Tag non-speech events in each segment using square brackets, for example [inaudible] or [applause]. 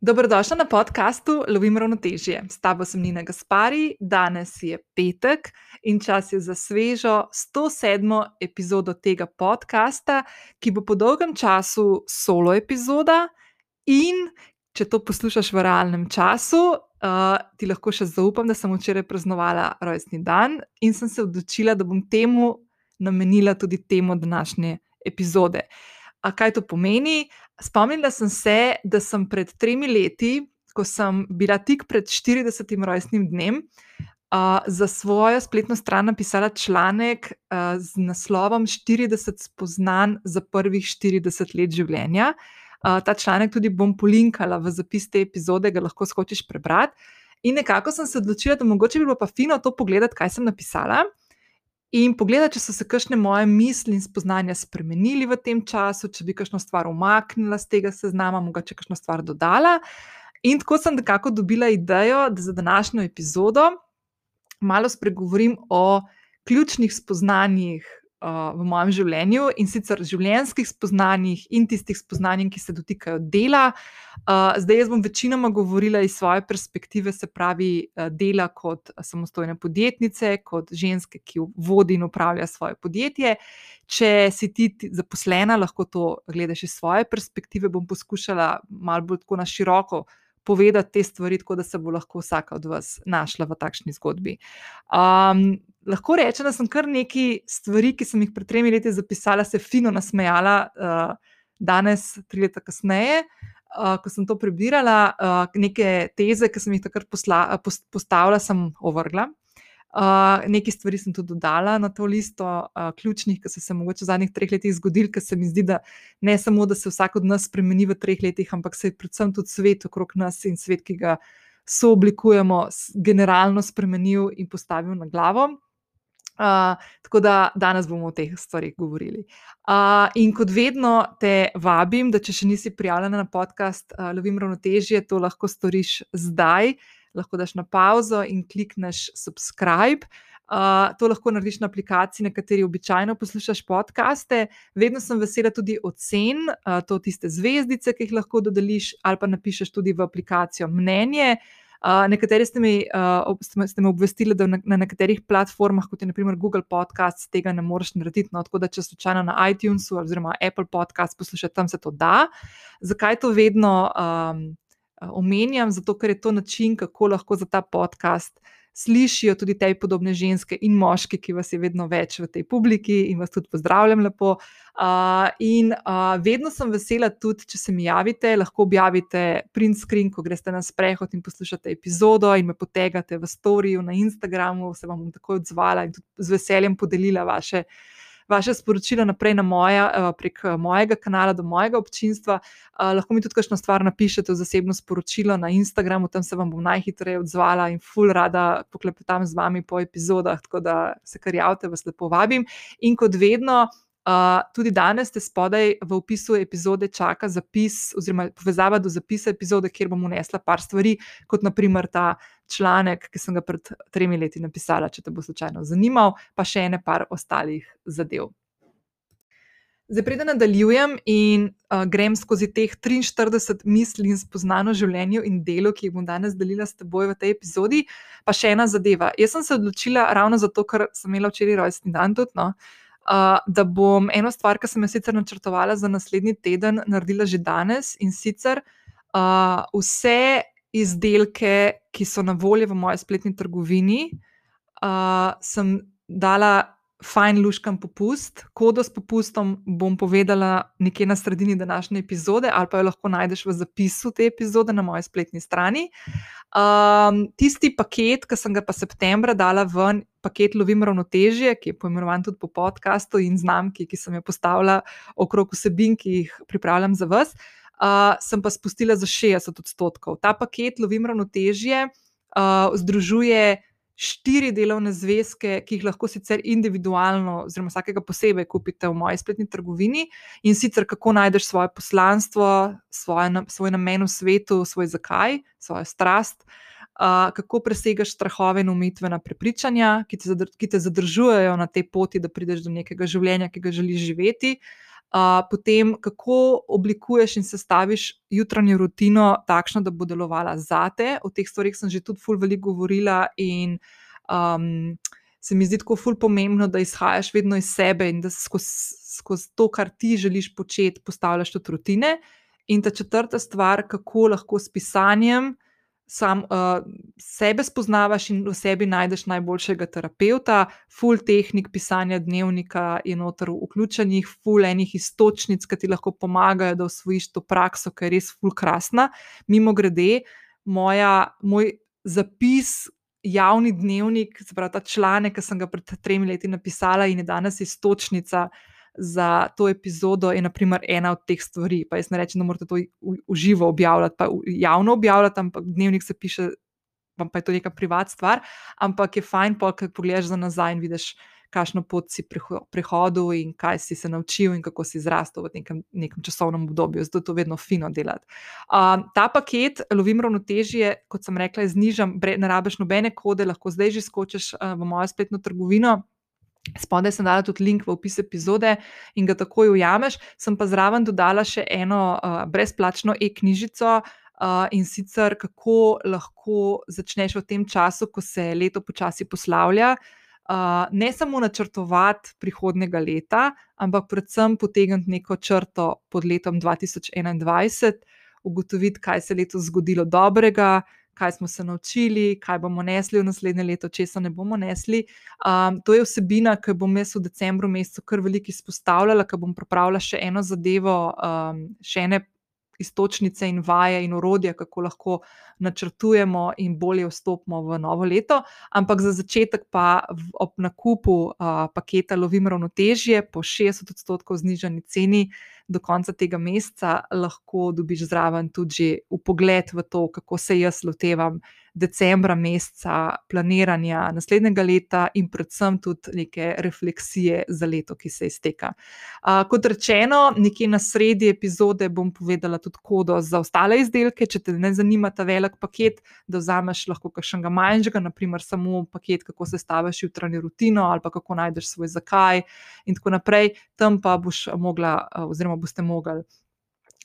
Dobrodošla na podkastu Lovim ravnotežje. S tabo sem Nina Gaspari, danes je petek in čas je za svežo 107. epizodo tega podcasta, ki bo po dolgem času solo epizoda. In če to poslušaš v realnem času, uh, ti lahko še zaupam, da sem včeraj praznovala rojstni dan in sem se odločila, da bom temu namenila tudi temo današnje epizode. A kaj to pomeni? Spomnila sem se, da sem pred tremi leti, ko sem bila tik pred 40. rojstnim dnem, uh, za svojo spletno stran napisala članek uh, z naslovom 40 spoznanj za prvih 40 let življenja. Uh, ta članek tudi bom polinkala v zapis te epizode, ga lahko skočiš prebrati. In nekako sem se odločila, da mogoče bi bilo pa fino to pogledati, kaj sem napisala. In pogledati, če so se kakšne moje misli in spoznanja spremenili v tem času, če bi kakšno stvar umaknila z tega seznama, mogoče kakšno stvar dodala. In tako sem nekako dobila idejo, da za današnjo epizodo malo spregovorim o ključnih spoznanjih uh, v mojem življenju in sicer življenjskih spoznanjih in tistih spoznanj, ki se dotikajo dela. Uh, zdaj, jaz bom večinoma govorila iz svoje perspektive, se pravi, uh, dela kot samostojne podjetnice, kot ženske, ki vodi in upravlja svoje podjetje. Če si ti zaposlena, lahko to gledaš iz svoje perspektive, bom poskušala malo bolj tako na široko. Povedati te stvari, tako da se bo lahko vsaka od vas našla v takšni zgodbi. Um, lahko rečem, da sem kar nekaj stvari, ki sem jih pred tremi leti zapisala, se fino nasmejala, uh, danes, tri leta kasneje, uh, ko sem to prebirala, uh, neke teze, ki sem jih takrat posla, post, postavila, sem ovrgla. Uh, nekaj stvari sem tudi dodala na to listo, uh, ključnih, ki so se mogoče v zadnjih treh letih zgodili, ker se mi zdi, da ne samo, da se vsak od nas spremeni v treh letih, ampak se je predvsem tudi svet okrog nas in svet, ki ga sooblikujemo, generalno spremenil in postavil na glavo. Uh, tako da danes bomo o teh stvarih govorili. Uh, in kot vedno te vabim, da če še nisi prijavljena na podcast uh, Lovim ravnotežje, to lahko storiš zdaj. Lahko daš na pauzo in klikneš subscribe. Uh, to lahko narediš na aplikaciji, na kateri običajno poslušaš podcaste. Vedno sem vesela tudi ocen, uh, to tiste zvezdice, ki jih lahko dodeliš, ali pa napišeš tudi v aplikacijo mnenje. Uh, nekateri ste mi, uh, ste me obvestili, da na, na nekaterih platformah, kot je naprimer Google Podcast, tega ne moreš narediti. No, tako da, če slučajno na iTunesu oziroma Apple Podcast poslušate, tam se to da. Zakaj to vedno um, omenjam? Zato, ker je to način, kako lahko za ta podcast slišijo tudi te podobne ženske in moški, ki vas je vedno več v tej publiki in vas tudi pozdravljam lepo. Uh, in uh, vedno sem vesela tudi, če se mi javite, lahko objavite print screen, ko greste na sprehod in poslušate epizodo in me potegate v storju na Instagramu, se vam bom takoj odzvala in tudi z veseljem podelila vaše vaše sporočilo naprej na moja, eh, prek eh, mojega kanala do mojega občinstva. Eh, lahko mi tudi kakšno stvar napišete v zasebno sporočilo na Instagramu, tam se vam bom najhitreje odzvala in ful rada poklepetam z vami po epizodah, tako da se kar javite, vas lepo vabim. In kot vedno. Uh, tudi danes ste spodaj v opisu epizode čaka zapis, oziroma povezava do zapisa epizode, kjer bom unesla par stvari, kot naprimer ta članek, ki sem ga pred tremi leti napisala, če te bo slučajno zanimal, pa še ene par ostalih zadev. Zdaj, preden nadaljujem in uh, grem skozi teh 43 misli in spoznano življenju in delo, ki jih bom danes delila s teboj v tej epizodi, pa še ena zadeva. Jaz sem se odločila ravno zato, ker sem imela včeraj rojstni dan tudi, no, uh, da bom eno stvar, ki sem jo sicer načrtovala za naslednji teden, naredila že danes in sicer uh, vse izdelke, ki so na voljo v moji spletni trgovini, uh, sem dala fajn luškam popust. Kodo s popustom bom povedala nekje na sredini današnje epizode, ali pa jo lahko najdeš v zapisu te epizode na moji spletni strani. Um, tisti paket, ki sem ga pa septembra dala ven, paket Lovim ravnotežje, ki je poimenovan tudi po podkastu in znamki, ki sem jo postavila okrog vsebin, ki jih pripravljam za vas uh, sem pa spustila za 60 odstotkov. Ta paket Lovim ravnotežje uh, združuje štiri delovne zvezke, ki jih lahko sicer individualno, oziroma vsakega posebej kupite v moji spletni trgovini in sicer kako najdeš svoje poslanstvo, svoje, svoj namen v svetu, svoj zakaj, svojo strast. Uh, kako presegaš strahove in umitvena prepričanja, ki te, zadr ki te zadržujejo na tej poti, da prideš do nekega življenja, ki ga želiš živeti, Uh, potem, kako oblikuješ in sestaviš jutranjo rutino, takšno, da bo delovala za te. O teh stvarih sem že tudi fulj veliko govorila, in um, se mi zdi tako fulj pomembno, da izhajaš vedno iz sebe in da skozi skoz to, kar ti želiš početi, postavljaš tudi rutine. In ta četrta stvar, kako lahko s pisanjem sam uh, sebe spoznavaš in v sebi najdeš najboljšega terapeuta, full tehnik pisanja dnevnika je noter vključenih, full enih istočnic, ki ti lahko pomagajo, da osvojiš to prakso, ki je res full krasna. Mimo grede, moja, moj zapis. Javni dnevnik, zbrati ta članek, ki sem ga pred tremi leti napisala, in je danes istočnica uh, za to epizodo je naprimer ena od teh stvari. Pa jaz ne rečem, da morate to v živo objavljati, pa javno objavljati, ampak dnevnik se piše, pa je to neka privat stvar. Ampak je fajn, pa kaj pogledaš za nazaj in vidiš, kakšno pot si prehodil in kaj si se naučil in kako si zrastel v nekem, nekem časovnem obdobju. Zato je to vedno fino delati. Uh, ta paket, lovim ravnotežje, kot sem rekla, znižam, ne rabiš nobene kode, lahko zdaj že skočiš uh, v mojo spletno trgovino. Spodaj sem dala tudi link v opis epizode in ga takoj ujameš. Sem pa zraven dodala še eno uh, brezplačno e-knjižico uh, in sicer kako lahko začneš v tem času, ko se leto počasi poslavlja. Uh, ne samo načrtovati prihodnega leta, ampak predvsem potegniti neko črto pod letom 2021, ugotoviti, kaj se je letos zgodilo dobrega, kaj smo se naučili, kaj bomo nesli v naslednje leto, česa ne bomo nesli. Um, to je vsebina, ki bom jaz v decembru mesecu kar veliko izpostavljala, ker bom pripravila še eno zadevo, um, še ene istočnice in vaje in orodja, kako lahko načrtujemo in bolje vstopimo v novo leto. Ampak za začetek pa ob nakupu uh, paketa lovim ravnotežje po 60 odstotkov znižani ceni do konca tega meseca lahko dobiš zraven tudi upogled v to, kako se jaz lotevam decembra, meseca planiranja naslednjega leta in predvsem tudi neke refleksije za leto, ki se izteka. Uh, kot rečeno, nekje na sredi epizode bom povedala tudi kodo za ostale izdelke, če te ne zanima ta velik paket, da vzameš lahko kakšnega manjšega, naprimer samo paket, kako se staviš jutranjo rutino ali pa kako najdeš svoj zakaj in tako naprej, tam pa boš mogla oziroma boste mogli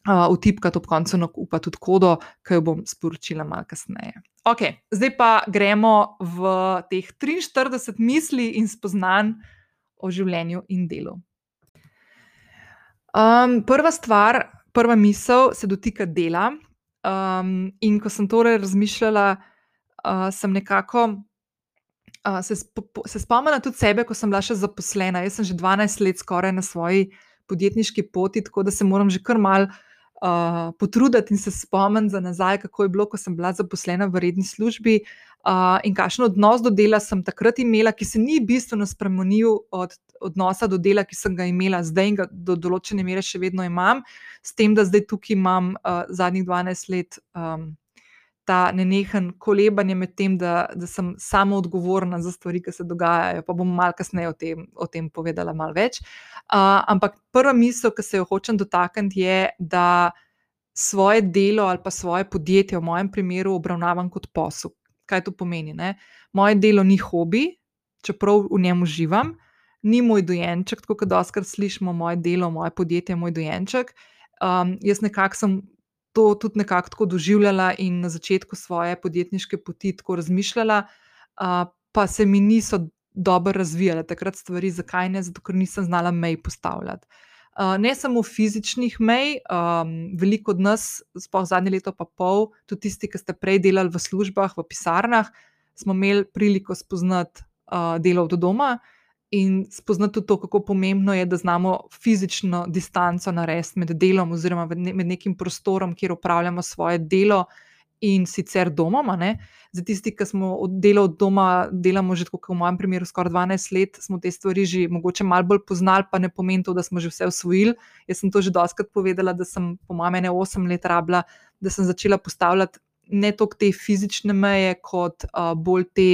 uh, vtipkati ob koncu nakupa tudi kodo, ki jo bom sporočila malo kasneje. Ok, zdaj pa gremo v teh 43 misli in spoznanj o življenju in delu. Um, prva stvar, prva misel se dotika dela. Um, in ko sem torej razmišljala, uh, sem nekako uh, se, sp se spomnila tudi sebe, ko sem bila še zaposlena. Jaz sem že 12 let skoraj na svoji podjetniški poti, tako da se moram že kar mal uh, potruditi in se spomniti za nazaj, kako je bilo, ko sem bila zaposlena v redni službi uh, in kakšen odnos do dela sem takrat imela, ki se ni bistveno spremenil od odnosa do dela, ki sem ga imela zdaj in ga do določene mere še vedno imam, s tem, da zdaj tukaj imam uh, zadnjih 12 let. Um, ta nenehen kolebanje med tem, da, da sem samo odgovorna za stvari, ki se dogajajo. Pa bom malo kasneje o tem, o tem povedala malo več. Uh, ampak prva misel, ki se jo hočem dotakniti, je, da svoje delo ali pa svoje podjetje, v mojem primeru, obravnavam kot posel. Kaj to pomeni? Ne? Moje delo ni hobi, čeprav v njem uživam, ni moj dojenček, tako kot doskrat slišimo, moje delo, moje podjetje, moj dojenček. Um, jaz nekako sem to tudi nekako tako doživljala in na začetku svoje podjetniške poti tako razmišljala, pa se mi niso dobro razvijale takrat stvari, zakaj ne, zato ker nisem znala mej postavljati. Ne samo fizičnih mej, um, veliko od nas, sploh zadnje leto, pa pol, tudi tisti, ki ste prej delali v službah, v pisarnah, smo imeli priliko spoznati uh, delo od doma, uh, in spoznati tudi to, kako pomembno je, da znamo fizično distanco narediti med delom oziroma med nekim prostorom, kjer upravljamo svoje delo. In sicer doma, ne? za tisti, ki smo od dela od doma, delamo že tako, v mojem primeru, skoraj 12 let, smo te stvari že mogoče malo bolj poznali, pa ne pomeni to, da smo že vse usvojili. Jaz sem to že doskrat povedala, da sem, po mojem, ne 8 let rabila, da sem začela postavljati ne toliko te fizične meje, kot uh, bolj te.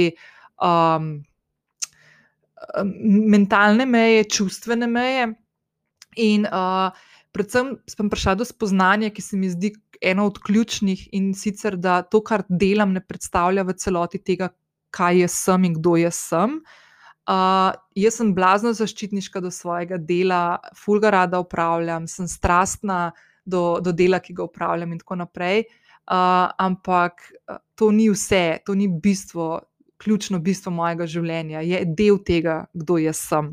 Um, mentalne meje, čustvene meje. In uh, predvsem sem prišla do spoznanja, ki se mi zdi eno od ključnih, in sicer, da to, kar delam, ne predstavlja v celoti tega, kaj jaz sem in kdo jaz sem. Uh, jaz sem blazno zaščitniška do svojega dela, fulga rada upravljam, sem strastna do, do dela, ki ga upravljam, in tako naprej. Uh, ampak to ni vse, to ni bistvo, ključno bistvo mojega življenja, je del tega, kdo jaz sem.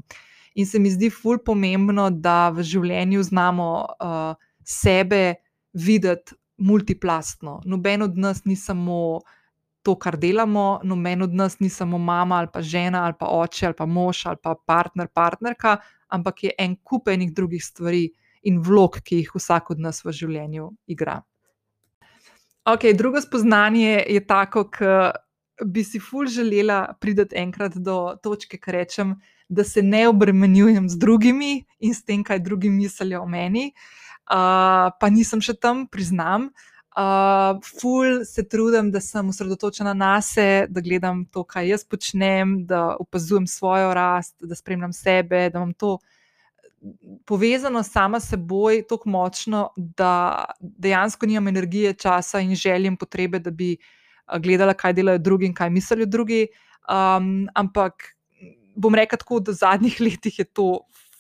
In se mi zdi fulj pomembno, da v življenju znamo uh, sebe videti multiplastno. Noben od nas ni samo to, kar delamo, noben od nas ni samo mama ali pa žena ali pa oče ali pa mož ali pa partner, partnerka, ampak je en kup enih drugih stvari in vlog, ki jih vsak od nas v življenju igra. Ok, drugo spoznanje je tako, da bi si ful želela priti enkrat do točke, ki rečem, da se ne obremenjujem z drugimi in s tem, kaj drugi mislijo o meni. Uh, pa nisem še tam, priznam. Uh, ful se trudim, da sem osredotočena na sebe, da gledam to, kaj jaz počnem, da opazujem svojo rast, da spremljam sebe, da imam to povezano sama s seboj tako močno, da dejansko nimam energije, časa in želje in potrebe, da bi gledala, kaj delajo drugi in kaj mislijo drugi. Um, ampak bom rekla tako, da v zadnjih [laughs] letih je to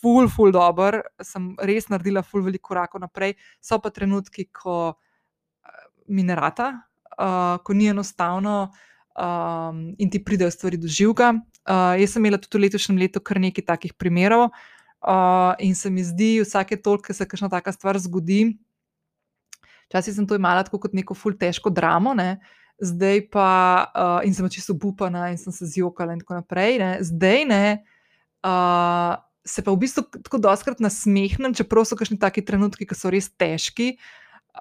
ful, ful dobr, sem res naredila ful veliko korakov naprej. So pa trenutki, ko eh, mi ne rata, uh, ko ni enostavno um, in ti pridejo stvari do živega. Uh, jaz sem imela tudi v letošnjem letu kar nekaj takih primerov uh, in se mi zdi, vsake toliko se kakšna taka stvar zgodi. Včasih sem to imela kot neko ful težko dramo. Ne? Zdaj pa, uh, in sem čisto upana, in sem se zjokala, in tako naprej. Ne? Zdaj ne, uh, se pa v bistvu tako doskrat nasmehnem, čeprav so kakšni taki trenutki, ki so res težki.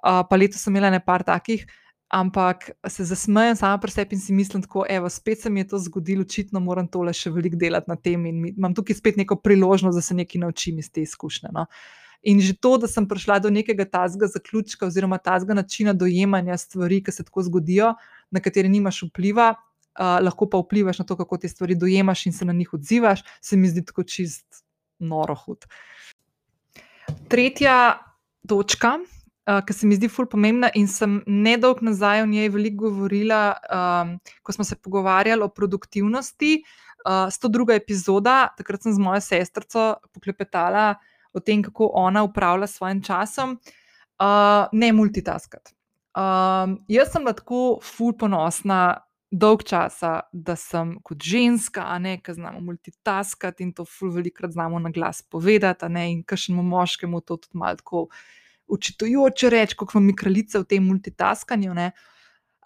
Uh, pa letos sem imela nekaj takih, ampak se zasmejem sama pri sebi in si mislim, da spet se mi je to zgodilo, očitno moram tole še veliko delati na tem in imam tukaj spet neko priložnost, da se nekaj naučim iz te izkušnje. No. In že to, da sem prišla do nekega tazga zaključka, oziroma tazga načina dojemanja stvari, ki se tako zgodijo, na katere nimaš vpliva, uh, lahko pa vplivaš na to, kako te stvari dojemaš in se na njih odzivaš, se mi zdi tako čist noro hud. Tretja točka, uh, ki se mi zdi fully pomembna, in sem nedolgo nazaj o njej veliko govorila, um, ko smo se pogovarjali o produktivnosti. Uh, 102. epizoda, takrat sem z mojo sestrico poklepetala o tem, kako ona upravlja s svojim časom, uh, ne multitaskati. Um, jaz sem lahko fully ponosna dolg časa, da sem kot ženska, a ne, ki znamo multitaskati in to ful velikrat znamo na glas povedati, ne, in kakšnemu moškemu to tudi malo tako učitujoče reči, vam je kraljica v tem multitaskanju. Ne.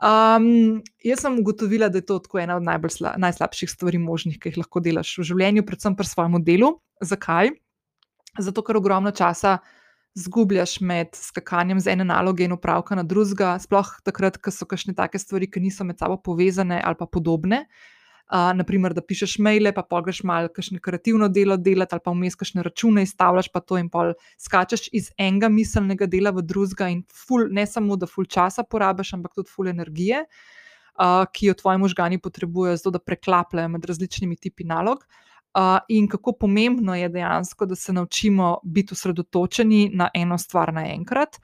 Um, jaz sem ugotovila, da je to ena od sla, najslabših stvari možnih, ki jih lahko delaš v življenju, predvsem pri svojem delu. Zakaj? Zato, ker ogromno časa zgubljaš med skakanjem z ene naloge in upravka na drugega, sploh takrat, ko so kakšne take stvari, ki niso med sabo povezane ali pa podobne. Uh, naprimer, da pišeš maile, pa pogreš malo kakšno kreativno delo delati, ali pa vmes kakšne račune izstavljaš, pa to in pol skačeš iz enega miselnega dela v drugega, in ful, ne samo, da ful časa porabiš, ampak tudi ful energije, uh, ki jo tvoji možgani potrebujejo, zato da preklapljajo med različnimi tipi nalog. Uh, in kako pomembno je dejansko, da se naučimo biti osredotočeni na eno stvar naenkrat,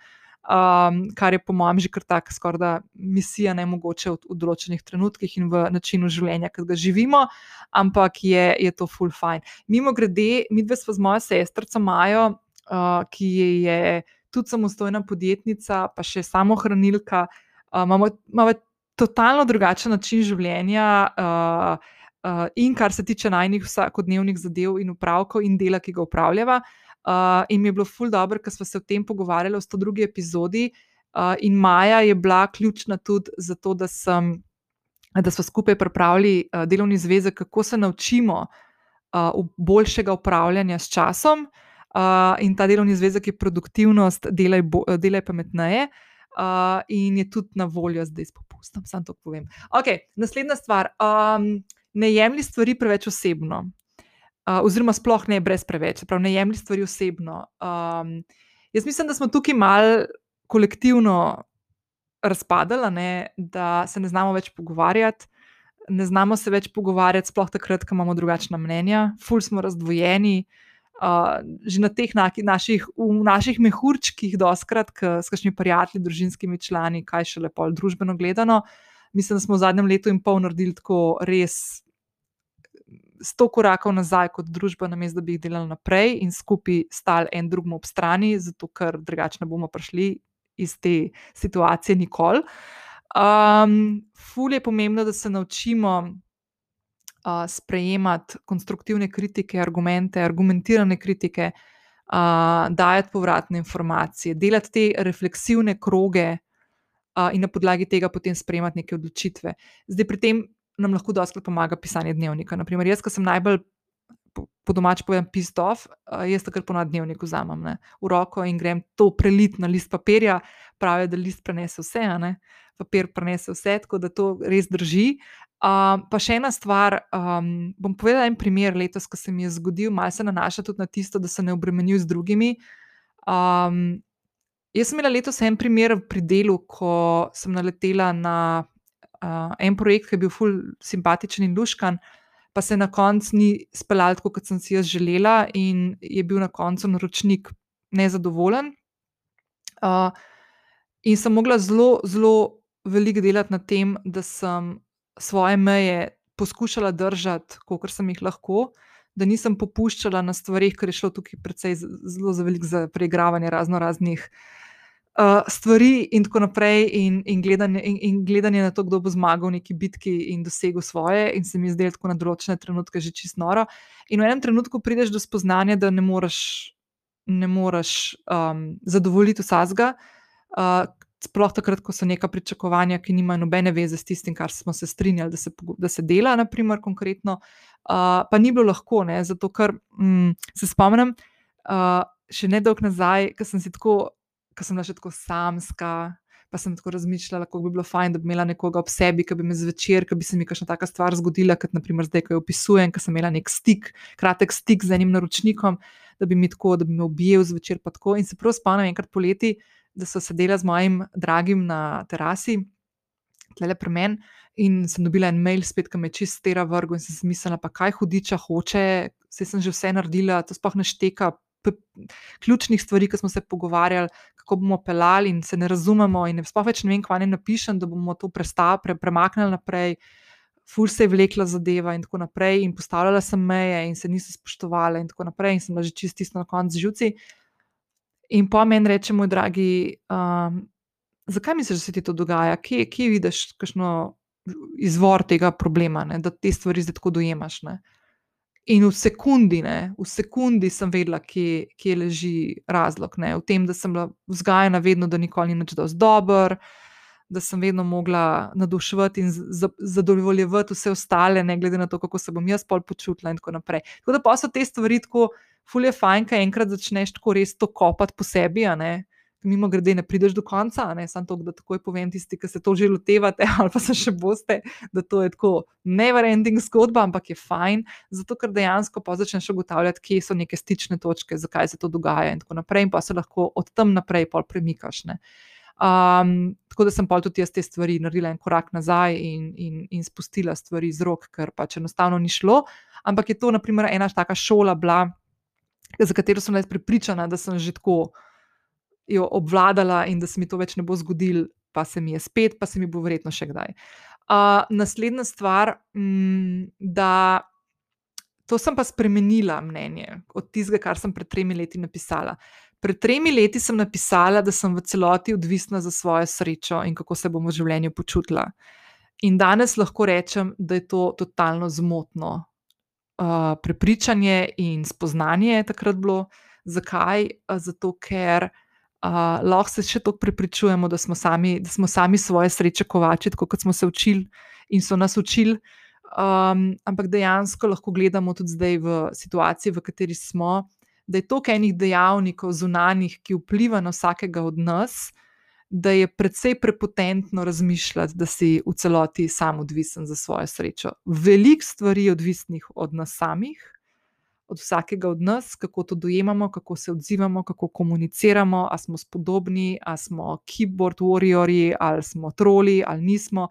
um, kar je po mojem že kar tako, skoraj da misija ne mogoče v, v določenih trenutkih in v načinu življenja, ki ga živimo, ampak je, je to full fine. Mimo grede, mi dve smo z mojo sestrico Majo, uh, ki je tudi samostojna podjetnica, pa še samohranilka, uh, imamo, imamo totalno drugačen način življenja. Uh, uh, in kar se tiče najnih vsakodnevnih zadev in upravkov in dela, ki ga upravljava. Uh, in mi je bilo ful dobro, ker smo se o tem pogovarjali v 102. epizodi. Uh, in Maja je bila ključna tudi zato, da, sem, da smo skupaj pripravili uh, delovni zvezek, kako se naučimo uh, boljšega upravljanja s časom. Uh, in ta delovni zvezek je produktivnost, delaj, bo, delaj pametneje. Uh, in je tudi na voljo zdaj s popustom, samo to povem. Ok, naslednja stvar. Um, ne jemlji stvari preveč osebno, uh, oziroma sploh ne brez preveč, pravi, ne jemlji stvari osebno. Um, jaz mislim, da smo tukaj mal kolektivno razpadali, ne, da se ne znamo več pogovarjati. Ne znamo se več pogovarjati, sploh takrat, ko imamo drugačna mnenja, ful smo razdvojeni. Uh, že na teh naših, naših mehurčkih, doskrat, s kakšnimi prijatelji, družinskimi člani, kaj še lepo, družbeno gledano. Mislim, da smo v zadnjem letu in pol naredili tako res sto korakov nazaj kot družba, namesto da bi jih delali naprej in skupaj stali en drugemu ob strani, zato ker drugače ne bomo prišli iz te situacije nikoli. Um, ful je pomembno, da se naučimo uh, sprejemati konstruktivne kritike, argumente, argumentirane kritike, uh, dajati povratne informacije, delati te refleksivne kroge uh, in na podlagi tega potem sprejemati neke odločitve. Zdaj, pri tem nam lahko dosti pomaga pisanje dnevnika. Naprimer, jaz, ki sem najbolj. Po domač povem, pistov, jaz takrat ponad dnevnik vzamem ne, v roko in grem to preliti na list papirja, pravijo, da list prenese vse, ne, papir prenese vse, tako da to res drži. Uh, pa še ena stvar, um, bom povedala en primer letos, ki se mi je zgodil, malo se nanaša tudi na tisto, da se ne obremenjujem z drugimi. Um, jaz sem imela letos en primer pri delu, ko sem naletela na uh, en projekt, ki je bil ful simpatičen in luškan, pa se na koncu ni speljal tako, kot sem si jaz želela, in je bil na koncu naročnik nezadovoljen. Uh, in sem mogla zelo, zelo veliko delati na tem, da sem svoje meje poskušala držati, kot sem jih lahko, da nisem popuščala na stvarih, ker je šlo tukaj precej zelo za veliko za preigravanje razno raznih uh, stvari in tako naprej, in, in, gledanje, in, in gledanje na to, kdo bo zmagal v neki bitki in dosegel svoje, in se mi zdelo tako na določene trenutke že čist noro. In v enem trenutku prideš do spoznanja, da ne moreš, ne moreš um, zadovoljiti vsega. Uh, sploh takrat, ko so neka pričakovanja, ki nimajo nobene veze s tistim, kar smo se strinjali, da se, da se dela, naprimer, konkretno, uh, pa ni bilo lahko, ne? zato ker um, se spomnim, uh, še nedolgo nazaj, ko sem si tako, ko sem bila še tako samska. Pa sem tako razmišljala, kako bi bilo fajn, da bi imela nekoga ob sebi, ki bi me zvečer, ki bi se mi kakšna taka stvar zgodila, kot naprimer zdaj, ko jo opisujem, ker sem imela nek stik, kratek stik z enim naročnikom, da bi mi tako, da bi me objel zvečer. In se prav spomnim, enkrat poleti, da so sedela z mojim dragim na terasi, tle pri meni, in sem dobila en mail, spet, ki me čist tera vrgo in sem si mislila, pa kaj hudiča hoče, vse sem že vse naredila, to sploh ne šteka. Ključnih stvari, ki smo se pogovarjali, kako bomo pelali, in se ne razumemo, in sploh več ne vem, kaj ne napišem, da bomo to prestali, pre, premaknili naprej. Ful se je vlekla zadeva, in tako naprej, in postavljala sem meje, in se niso spoštovali, in tako naprej, in sem bila že čisto na koncu živci. In po meni reče, moj dragi, um, zakaj misliš, da se ti to dogaja, kje, kje vidiš kakšno izvor tega problema, ne? da te stvari zdaj tako dojemaš. Ne? In v sekundi, ne, v sekundi sem vedela, kje, kje leži razlog. Ne? V tem, da sem bila vzgajena vedno, da nikoli ni dovolj dober, da sem vedno mogla naduševati in zadovoljevati vse ostale, ne glede na to, kako se bom jaz pol počutila in tako naprej. Tako da pa so te stvari tako fulje fajn, kaj enkrat začneš tako res to kopati po sebi. Mimo grede, ne prideš do konca, ne samo to, da takoj povem tisti, ki se to že lotevate, [laughs] ali pa se še boste, da to je tako never-ending zgodba, ampak je fajn, zato ker dejansko pa začneš ugotavljati, kje so neke stične točke, zakaj se to dogaja, in tako naprej, in pa se lahko od tam naprej pol premikaš. Um, tako da sem pa tudi jaz te stvari naredila en korak nazaj in, in, in spustila stvari z rok, ker pač enostavno ni šlo. Ampak je to, naprimer, ena taka šola bila za katero sem res pripričana, da sem že tako jo obvladala in da se mi to več ne bo zgodilo, pa se mi je spet, pa se mi bo verjetno še kdaj. Uh, naslednja stvar, m, da to sem pa spremenila mnenje od tistega, kar sem pred tremi leti napisala. Pred tremi leti sem napisala, da sem v celoti odvisna za svojo srečo in kako se bom v življenju počutila. In danes lahko rečem, da je to totalno zmotno, uh, prepričanje in spoznanje je takrat bilo. Zakaj? Zato, ker uh, lahko se še tako prepričujemo, da smo, sami, da smo sami svoje sreče kovači, kot smo se učili in so nas učili. Um, ampak dejansko lahko gledamo tudi zdaj v situaciji, v kateri smo, da je toliko enih dejavnikov zunanjih, ki vpliva na vsakega od nas, da je predvsej prepotentno razmišljati, da si v celoti sam odvisen za svojo srečo. Veliko stvari je odvisnih od nas samih, od vsakega od nas, kako to dojemamo, kako se odzivamo, kako komuniciramo, ali smo spodobni, ali smo keyboard warriors, ali smo troli, ali nismo.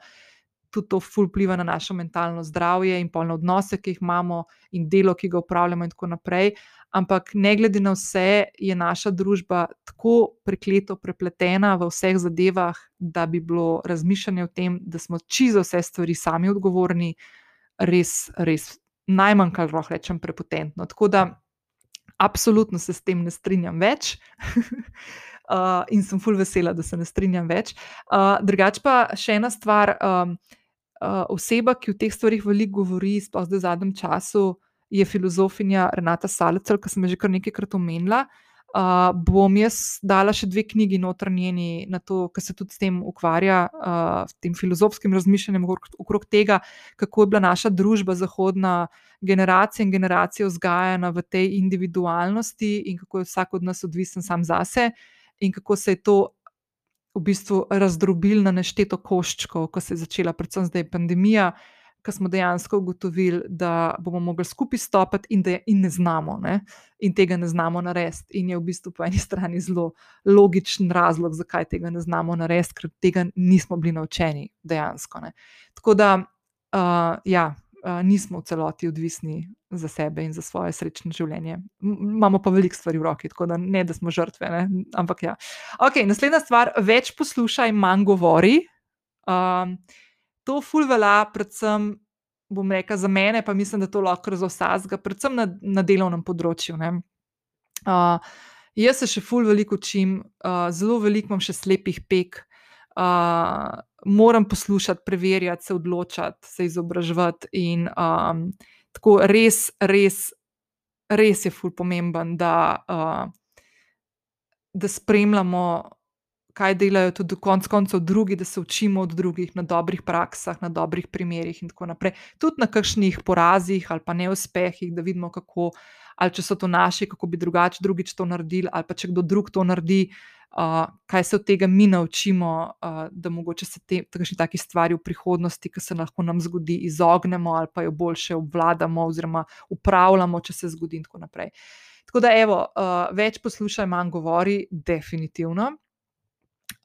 Tudi to vpliva na našo mentalno zdravje in polno odnose, ki jih imamo, in delo, ki ga upravljamo, in tako naprej. Ampak ne glede na vse, je naša družba tako prekleto prepletena v vseh zadevah, da bi bilo razmišljanje o tem, da smo čisto vse stvari sami odgovorni, res, res najmanj, kar lahko rečem, prepotentno. Tako da, absolutno se s tem ne strinjam več. [laughs] uh, in sem fulj vesela, da se ne strinjam več. Uh, drugač pa še ena stvar. Um, uh, oseba, ki o teh stvarih veliko govori, sploh v zadnjem času, je filozofinja Renata Salecel, ki sem jo že kar nekajkrat omenila. Uh, bom jaz dala še dve knjigi notranjeni na to, kar se tudi s tem ukvarja, uh, s tem filozofskim razmišljanjem okrog tega, kako je bila naša družba, zahodna generacija in generacija vzgajana v tej individualnosti in kako je vsak od nas odvisen sam zase in kako se je to v bistvu razdrobili na nešteto koščkov, ko se je začela, predvsem zdaj pandemija, ko smo dejansko ugotovili, da bomo mogli skupaj stopiti in je in ne znamo, ne? in tega ne znamo narediti. In je v bistvu po eni strani zelo logičen razlog, zakaj tega ne znamo narediti, ker tega nismo bili naučeni dejansko. Ne? Tako da, uh, ja, uh, nismo v celoti odvisni za sebe in za svoje srečno življenje. Imamo pa veliko stvari v roki, tako da ne, da smo žrtve. Ne? Ampak ja. Ok, naslednja stvar, več poslušaj, manj govori. Um, to ful velja, predvsem, bom rekel, za mene, pa mislim, da to lahko za vsakega, predvsem na, na delovnem področju. Uh, jaz se še ful veliko učim, uh, zelo veliko imam še slepih pek. Uh, moram poslušati, preverjati, se odločati, se izobraževati. In um, tako res, res, res je ful pomemben, da, uh, da spremljamo kaj delajo tudi konec koncev drugi, da se učimo od drugih na dobrih praksah, na dobrih primerih in tako naprej. Tudi na kakšnih porazih ali pa neuspehih, da vidimo, kako, ali če so to naši, kako bi drugače drugič to naredili, ali pa če kdo drug to naredi. Uh, kaj se od tega mi naučimo, uh, da mogoče se te taki stvari v prihodnosti, ki se lahko nam zgodi, izognemo ali pa jo boljše obvladamo, oziroma upravljamo, če se zgodi, in tako naprej. Tako da, evo, uh, več poslušaj, manj govori, definitivno.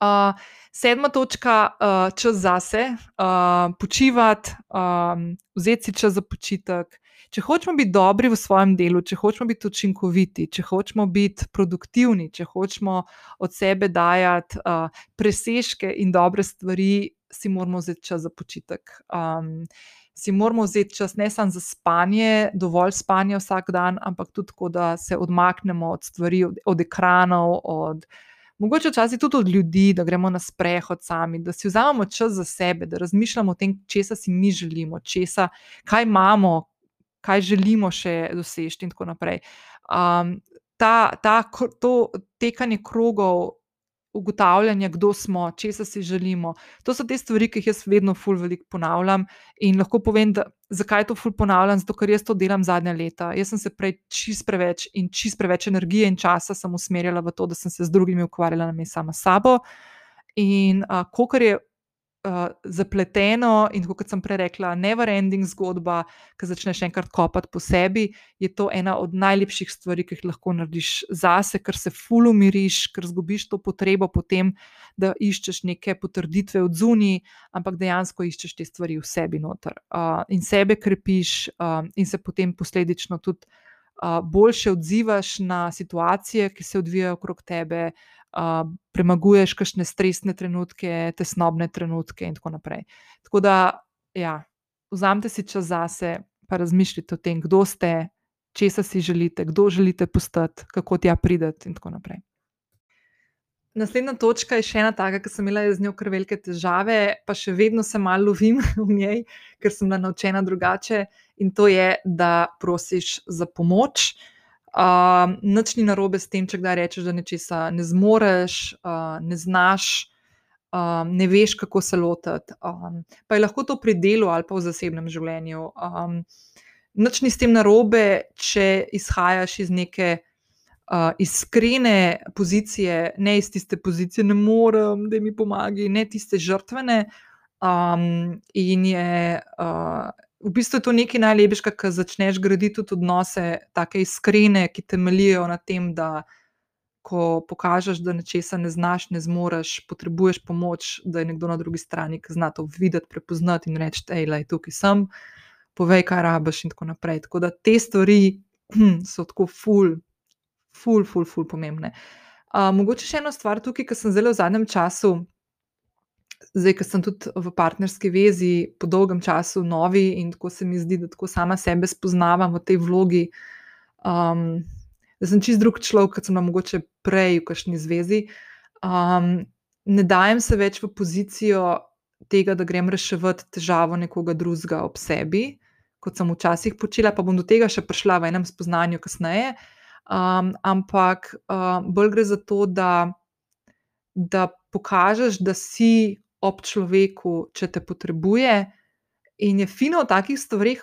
Uh, sedma točka, uh, čas zase, uh, počivati, um, vzeti si čas za počitek. Če hočemo biti dobri v svojem delu, če hočemo biti učinkoviti, če hočemo biti produktivni, če hočemo od sebe dajati uh, presežke in dobre stvari, si moramo vzeti čas za počitek. Um, si moramo vzeti čas ne samo za spanje, dovolj spanja vsak dan, ampak tudi tako, da se odmaknemo od stvari, od, od ekranov, od mogoče včasih tudi od ljudi, da gremo na sprehod sami, da si vzamemo čas za sebe, da razmišljamo o tem, česa si mi želimo, česa, kaj imamo, kaj želimo še doseči, in tako naprej. Um, ta, ta, to tekanje krogov ugotavljanja, kdo smo, česa si želimo. To so te stvari, ki jih jaz vedno ful veliko ponavljam in lahko povem, da, zakaj to ful ponavljam, zato ker jaz to delam zadnja leta. Jaz sem se prej čist preveč in čist preveč energije in časa sem usmerjala v to, da sem se z drugimi ukvarjala, ne sama s sabo. In uh, kar je uh, zapleteno in, kot sem prej rekla, never-ending zgodba, ki začneš enkrat kopati po sebi, je to ena od najlepših stvari, ki jih lahko narediš zase, ker se fulu miriš, ker zgubiš to potrebo potem, da iščeš neke potrditve od zunij, ampak dejansko iščeš te stvari v sebi noter uh, in sebe krepiš, uh, in se potem posledično tudi. Uh, boljše odzivaš na situacije, ki se odvijajo okrog tebe, uh, premaguješ kakšne stresne trenutke, tesnobne trenutke in tako naprej. Tako da, ja, vzamete si čas zase, pa razmišljite o tem, kdo ste, česa si želite, kdo želite postati, kako tja pridete in tako naprej. Naslednja točka je še ena taka, ki sem imela z njo kar velike težave, pa še vedno se malo lovim [laughs] v njej, ker sem bila naučena drugače. In to je, da prosiš za pomoč. Uh, Um, Noč ni narobe s tem, če kdaj rečeš, da nečesa ne zmoreš, uh, ne znaš, um, ne veš, kako se lotiti. Um, pa je lahko to pri delu ali pa v zasebnem življenju. Um, Noč ni s tem narobe, če izhajaš iz neke uh, iskrene pozicije, ne iz tiste pozicije, ne morem, da mi pomagaj, ne tiste žrtvene. Um, in je. Uh, v bistvu je to nekaj najlepšega, ker začneš graditi tudi odnose, tako iskrene, ki temeljijo na tem, da ko pokažeš, da nečesa ne znaš, ne zmoriš, potrebuješ pomoč, da je nekdo na drugi strani, ki zna to videti, prepoznati in reči: hej, le tukaj sem, povej, kaj rabiš, in tako naprej. Tako da te stvari hm, so tako ful, ful, ful, ful pomembne. Uh, mogoče še ena stvar tukaj, ki sem zelo v zadnjem času zdaj, ker sem tudi v partnerski vezi po dolgem času novi in tako se mi zdi, da tako sama sebe spoznavam v tej vlogi. Um, da sem čist drug človek, kot sem na mogoče prej v kakšni zvezi. Um, ne dajem se več v pozicijo tega, da grem reševati težavo nekoga drugega ob sebi, kot sem včasih počela, pa bom do tega še prišla v enem spoznanju kasneje. Um, ampak um, bolj gre za to, da, da pokažeš, da si ob človeku, če te potrebuje. In je fino v takih stvarih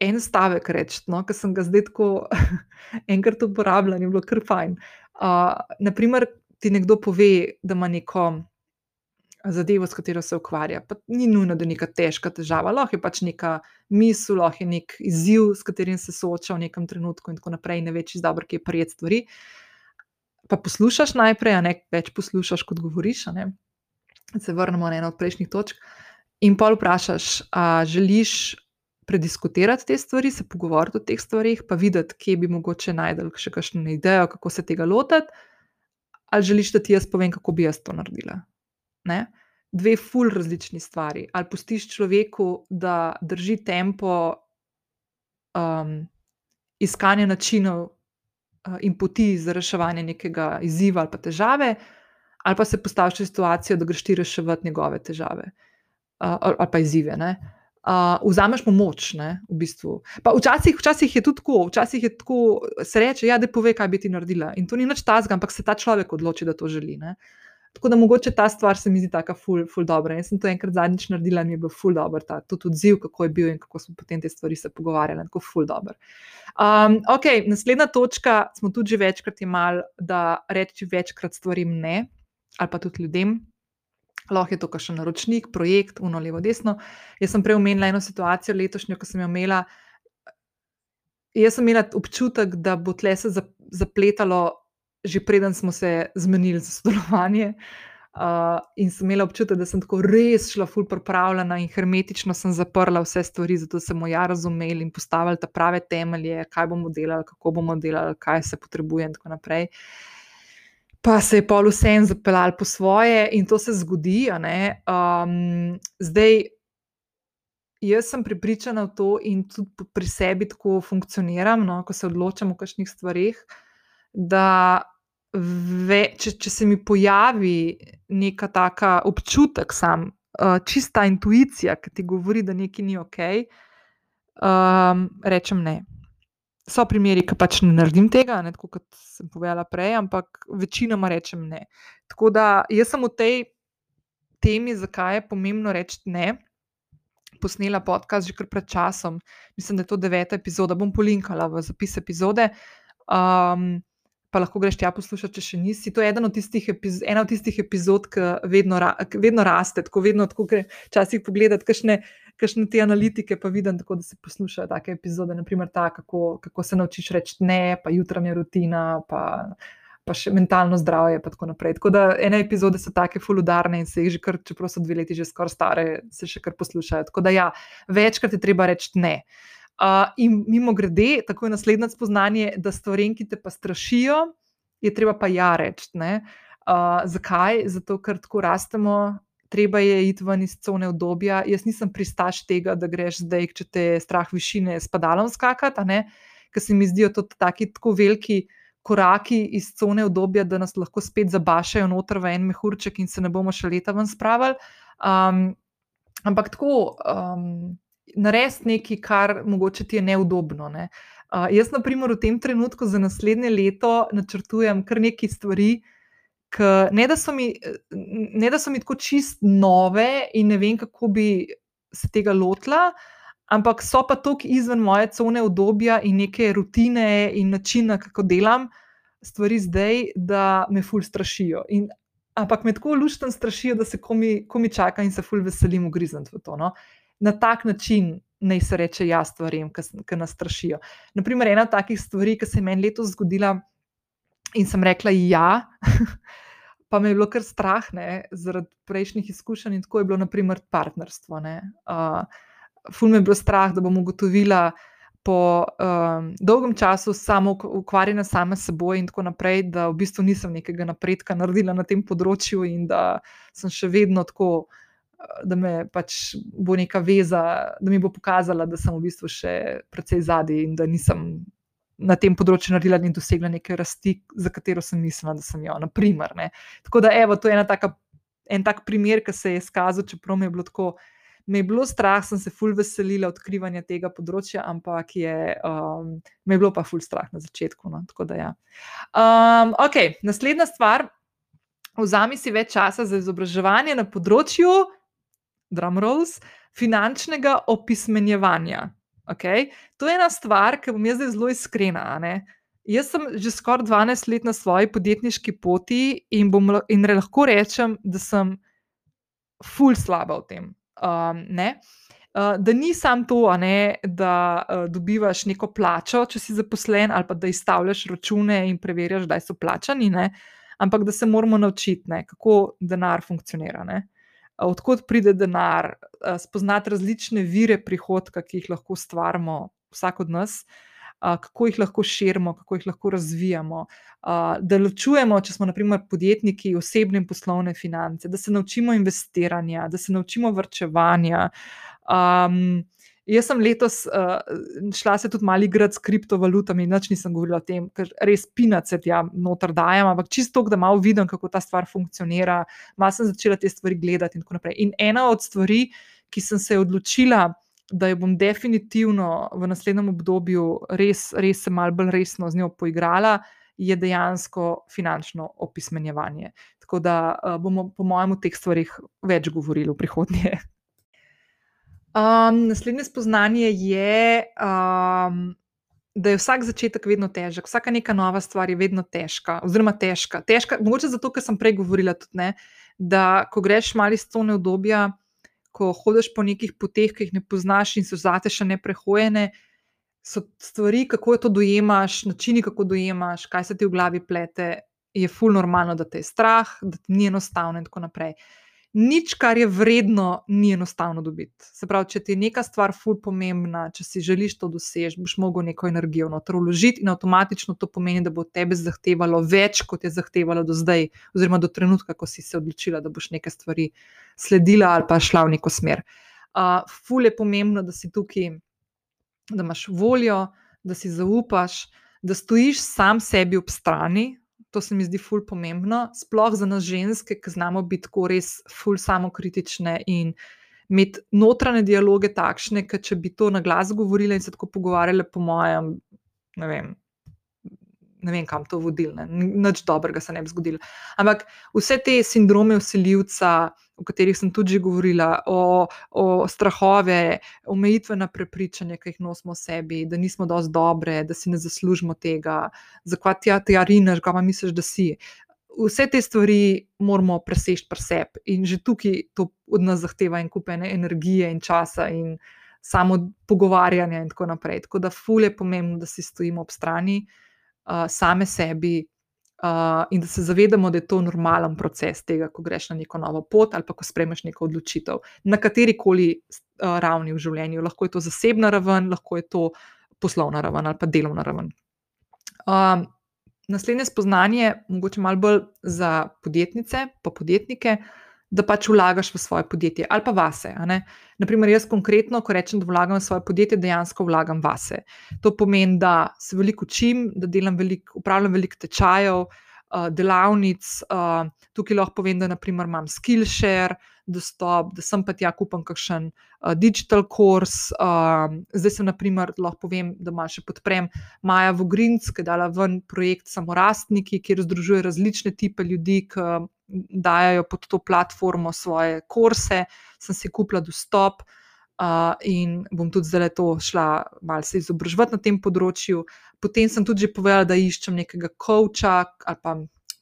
en stavek reči, no, ki sem ga zdaj tako [laughs] enkrat uporabljal in je bilo kar fajn. Uh, naprimer, ti nekdo pove, da ima neko zadevo, s katero se ukvarja. Pa ni nujno, da je neka težka težava, lahko je pač neka misel, lahko je nek izziv, s katerim se sooča v nekem trenutku, in tako naprej, ne veš, dobro, kje je prijet stvari. Pa poslušaš najprej, a ne več poslušaš, kot govoriš se vrnemo na eno od prejšnjih točk. In pa vprašaš, ali želiš prediskutirati te stvari, se pogovoriti o teh stvarih, pa videti, kje bi mogoče najdel še kakšno idejo, kako se tega lotiti, ali želiš, da ti jaz povem, kako bi jaz to naredila. Ne? Dve ful različni stvari. Ali pustiš človeku, da drži tempo um, iskanja načinov uh, in poti za reševanje nekega izziva ali pa težave ali pa se postaviš v situacijo, da greš ti reševati njegove težave uh, ali pa izzive. Uh, vzameš mu moč, ne, v bistvu. Včasih, včasih je tudi tako, včasih je tako, se reče, ja, da pove, kaj bi ti naredila. In to ni nič tazga, ampak se ta človek odloči, da to želi. Ne. Tako da mogoče ta stvar se mi zdi tako ful, ful dobro. Jaz sem to enkrat zadnjič naredila in mi je bil ful dobro, ta tudi odziv, kako je bil in kako smo potem te stvari se pogovarjali. Tako ful dobro. Um, ok, naslednja točka, smo tudi že večkrat imeli, da reči večkrat stvarim ne ali pa tudi ljudem. Lahko je to kakšen naročnik, projekt, uno, levo, desno. Jaz sem prej omenila eno situacijo letošnjo, ko sem jo imela. Jaz sem imela občutek, da bo tle se zapletalo, že preden smo se zmenili za sodelovanje. Uh, in sem imela občutek, da sem tako res šla, ful pripravljena in hermetično sem zaprla vse stvari, zato smo ja razumeli in postavili ta prave temelje, kaj bomo delali, kako bomo delali, kaj se potrebuje in tako naprej. Uh, pa se je pol vsem zapeljal po svoje in to se zgodi. Um, zdaj, jaz sem pripričana v to in tudi pri sebi tako funkcioniram, no, ko se odločam o kakšnih stvarih. Da, ve, če, če se mi pojavi neka taka občutek, sam, uh, čista intuicija, ki ti govori, da nekaj ni ok, um, rečem ne so primeri, ki pač ne naredim tega, ne, tako kot sem povedala prej, ampak večinoma rečem ne. Tako da jaz sem v tej temi, zakaj je pomembno reči ne. Posnela podcast že kar pred časom, mislim, da je to deveta epizoda, bom polinkala v zapis epizode. Um, pa lahko greš tja poslušati, če še nisi. To je ena od tistih, epiz ena od tistih epizod, ki vedno, ra vedno raste, tako vedno, tako gre včasih pogledati, kakšne kakšne te analitike pa vidim, tako da se poslušajo take epizode, naprimer ta, kako, kako se naučiš reči ne, pa jutranja rutina, pa, pa še mentalno zdravje. Tako, tako da ene epizode so take fuludarne in se jih že kar, čeprav so dve leti že skoraj stare, se še kar poslušajo. Tako da ja, večkrat je treba reči ne. Uh, in mimo grede, tako je naslednje spoznanje, da stvari, ki te pa strašijo, je treba pa ja reči. Uh, zakaj? Zato, ker tako rastemo, treba je iti ven iz cone obdobja. Jaz nisem pristaš tega, da greš zdaj, če te strah višine, s padalom skakati, ker se mi zdijo to taki tako veliki. Koraki iz cone obdobja, da nas lahko spet zabašajo noter v en mehurček, in se ne bomo še leta ven spravili. Um, ampak tako, um, narediti nekaj, kar mogoče ti je neudobno. Ne? Uh, jaz, na primer, v tem trenutku za naslednje leto načrtujem kar nekaj stvari, uh, ne da, mi, ne, da so mi tako čist nove in ne vem, kako bi se tega lotila, ampak so pa tako izven moje cone obdobja in neke rutine in načina, kako delam stvari zdaj, da me ful strašijo. In, ampak me tako lušten strašijo, da se komi, komi čaka in se ful veselim ugrizniti v to. No? Na tak način. Naj se reče, ja, stvarem, ki nas strašijo. Naprimer, ena od takih stvari, ki se je meni letos zgodila, In sem rekla, ja, [laughs] pa me je bilo kar strah, ne, zaradi prejšnjih izkušenj. In tako je bilo, naprimer, partnerstvo. Uh, ful me je bilo strah, da bom ugotovila po um, dolgem času samo ukvarjena sama s seboj in tako naprej, da v bistvu nisem nekega napredka naredila na tem področju in da sem še vedno tako, da me pač bo neka veza, da mi bo pokazala, da sem v bistvu še precej zadaj in da nisem. Na tem področju naredila in dosegla neke rasti, za katero sem mislila, da sem jo. Naprimer, Tako da, evo, to je taka, en tak primer, ki se je izkazal, čeprav mi je bilo tako, me je bilo strah, sem se ful veselila odkrivanja tega področja, ampak je, um, me je bilo pa ful strah na začetku. No? Da, ja. um, okay, naslednja stvar, vzami si več časa za izobraževanje na področju, drumrolls, finančnega opismenjevanja. Okay? To je ena stvar, ki bom jaz zdaj zelo iskrena. Jaz sem že skoraj 12 let na svoji podjetniški poti in, bom, in lahko rečem, da sem ful slaba v tem. Um, uh, da ni samo to, ne, da uh, dobivaš neko plačo, če si zaposlen, ali pa da izstavljaš račune in preverjaš, da so plačani, ne, ampak da se moramo naučiti, ne, kako denar funkcionira. Ne. Odkot pride denar, spoznati različne vire prihodka, ki jih lahko ustvarjamo, vsak od nas, kako jih lahko širimo, kako jih lahko razvijamo, da ločujemo, če smo, naprimer, podjetniki, osebne in poslovne finance, da se naučimo investiranja, da se naučimo vrčevanja. Um, jaz sem letos uh, šla se tudi malo igrati s kriptovalutami, noč nisem govorila o tem, ker res pinace tja noter dajem, ampak čisto, da malo vidim, kako ta stvar funkcionira. Malo sem začela te stvari gledati in tako naprej. In ena od stvari, ki sem se odločila, da jo bom definitivno v naslednjem obdobju res, res se malo bolj resno z njo poigrala, je dejansko finančno opismenjevanje. Tako da uh, bomo, po mojem, o teh stvarih več govorili v prihodnje. [laughs] Um, naslednje spoznanje je, um, da je vsak začetek vedno težek, vsaka neka nova stvar je vedno težka, oziroma težka. težka mogoče zato, ker sem prej govorila tudi, ne, da ko greš malo iz tone obdobja ko hodiš po nekih poteh, ki jih ne poznaš in so zate še neprehojene, so stvari, kako to dojemaš, načini, kako dojemaš, kaj se ti v glavi plete, je fulno normalno, da te je strah, da ti ni enostavno in tako naprej nič, kar je vredno, ni enostavno dobiti. Se pravi, če ti je neka stvar ful pomembna, če si želiš to doseči, boš mogel neko energijo noter vložiti in avtomatično to pomeni, da bo tebe zahtevalo več, kot je zahtevalo do zdaj, oziroma do trenutka, ko si se odločila, da boš neke stvari sledila ali pa šla v neko smer. Uh, ful je pomembno, da si tukaj, da imaš voljo, da si zaupaš, da stojiš sam sebi ob strani, to se mi zdi ful pomembno, sploh za nas ženske, ki znamo biti tako res ful samokritične in imeti notranje dialoge takšne, ker če bi to na glas govorile in se tako pogovarjale, po mojem, ne vem, ne vem, kam to vodil, nič dobrega se ne bi zgodilo. Ampak vse te sindrome usiljivca, o katerih sem tudi govorila, o, o strahove, omejitvena prepričanja, ki jih nosimo v sebi, da nismo dovolj dobre, da si ne zaslužimo tega, zakaj ti ti arinaš, kaj pa misliš, da si. Vse te stvari moramo preseči pri sebi, in že tukaj to od nas zahteva en kupene energije in časa, in samo pogovarjanje, in tako naprej. Tako da, fulje je pomembno, da si stojimo ob strani, uh, same sebi uh, in da se zavedamo, da je to normalen proces tega, ko greš na neko novo pot ali pa ko spremeš neko odločitev na kateri koli uh, ravni v življenju. Lahko je to zasebna raven, lahko je to poslovna raven ali pa delovna raven. Um, naslednje spoznanje, mogoče malo bolj za podjetnice, pa podjetnike. Da pač vlagaš v svoje podjetje ali pa vase. Naprimer, jaz konkretno, ko rečem, da vlagam v svoje podjetje, dejansko vlagam vase. To pomeni, da se veliko učim, da delam veliko, upravljam veliko tečajev, uh, delavnic. Uh, tukaj lahko povem, da naprimer, imam Skillshare, dostop, da sem pa tja kupam kakšen uh, digital course. Zdaj sem, naprimer, lahko povem, da ima še podprem Maja Vogrinc, ki je dala ven projekt Samorastniki, kjer združuje različne type ljudi, ki dajo pod to platformo svoje kurse, sem si kupila dostop. Uh, in bom tudi zdaj to šla malce izobraževati na tem področju. Potem sem tudi povedala, da iščem nekega coacha ali pa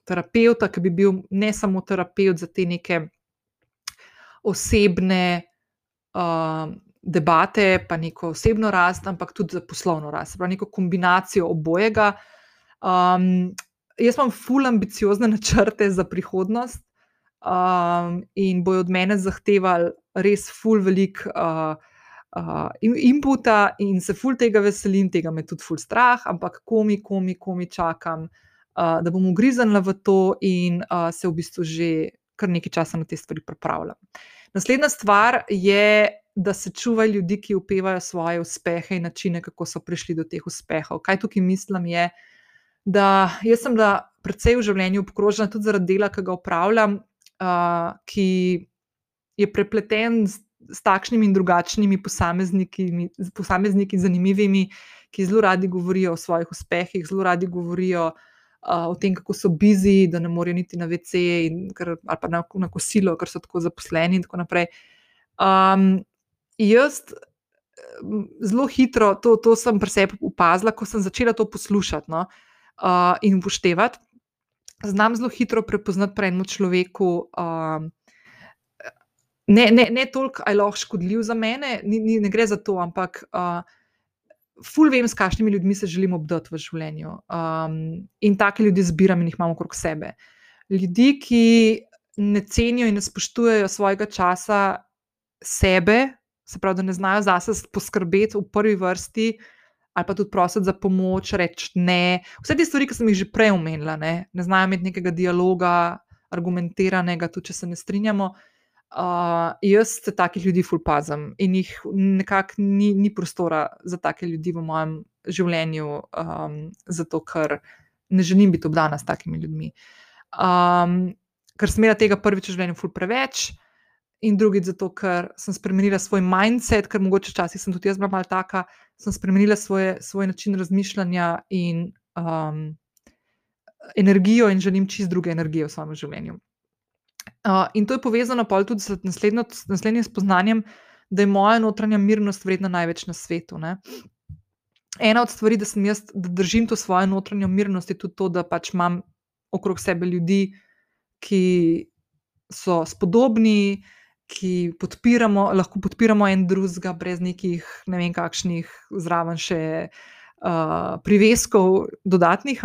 terapeuta, ki bi bil ne samo terapeut za te neke osebne uh, debate, pa neko osebno rast, ampak tudi za poslovno rast, pravi neko kombinacijo obojega. Um, jaz imam ful ambiciozne načrte za prihodnost um, in bojo od mene zahtevali res ful velik uh, uh, inputa in se ful tega veselim, tega me tudi ful strah, ampak komi, komi, komi čakam, uh, da bom ugriznila v to in uh, se v bistvu že kar nekaj časa na te stvari pripravljam. Naslednja stvar je, da se čuva ljudi, ki upevajo svoje uspehe in načine, kako so prišli do teh uspehov. Kaj tukaj mislim, je, da jaz sem da predvsej v življenju obkrožena tudi zaradi dela, ki ga upravljam, uh, ki je prepleten z, z takšnimi in drugačnimi posamezniki, posamezniki zanimivimi, ki zelo radi govorijo o svojih uspehih, zelo radi govorijo o tem, kako so bizi, da ne morejo niti na VC ker, ali pa na, na kosilo, ker so tako zaposleni in tako naprej. Um, jaz zelo hitro, to, to sem pri sebi opazila, ko sem začela to poslušati no, uh, in upoštevati. Znam zelo hitro prepoznati pri enem človeku, um, ne, ne, ne toliko, ali je lahko škodljiv za mene, ni, ni, ne gre za to, ampak uh, ful vem, s kakšnimi ljudmi se želim obdati v življenju. Um, in take ljudi zbiram in jih imamo okrog sebe. Ljudi, ki ne cenijo in ne spoštujejo svojega časa sebe, se pravi, da ne znajo zase poskrbeti v prvi vrsti. Ali pa tudi prositi za pomoč, reči ne. Vse te stvari, ki sem jih že prej omenila, ne, ne znajo imeti nekega dialoga, argumentiranega, tudi če se ne strinjamo. Uh, Uh, jaz se takih ljudi fulpazam in jih nekako ni, ni prostora za take ljudi v mojem življenju, um, zato ker ne želim biti obdana s takimi ljudmi. Um, ker sem imela tega prvič v življenju ful preveč, in drugič zato, ker sem spremenila svoj mindset, ker mogoče včasih sem tudi jaz bila malce taka, sem spremenila svoje, svoj način razmišljanja in um, energijo in želim čist druge energije v svojem življenju. Uh, in to je povezano tudi z naslednjo, naslednjim spoznanjem, da je moja notranja mirnost vredna največ na svetu. Ne? Ena od stvari, da, jaz, da držim to svojo notranjo mirnost, je tudi to, da pač imam okrog sebe ljudi, ki so spodobni, ki podpiramo, lahko podpiramo en drugega, brez nekih, ne vem, kakšnih zraven še uh, priveskov, dodatnih.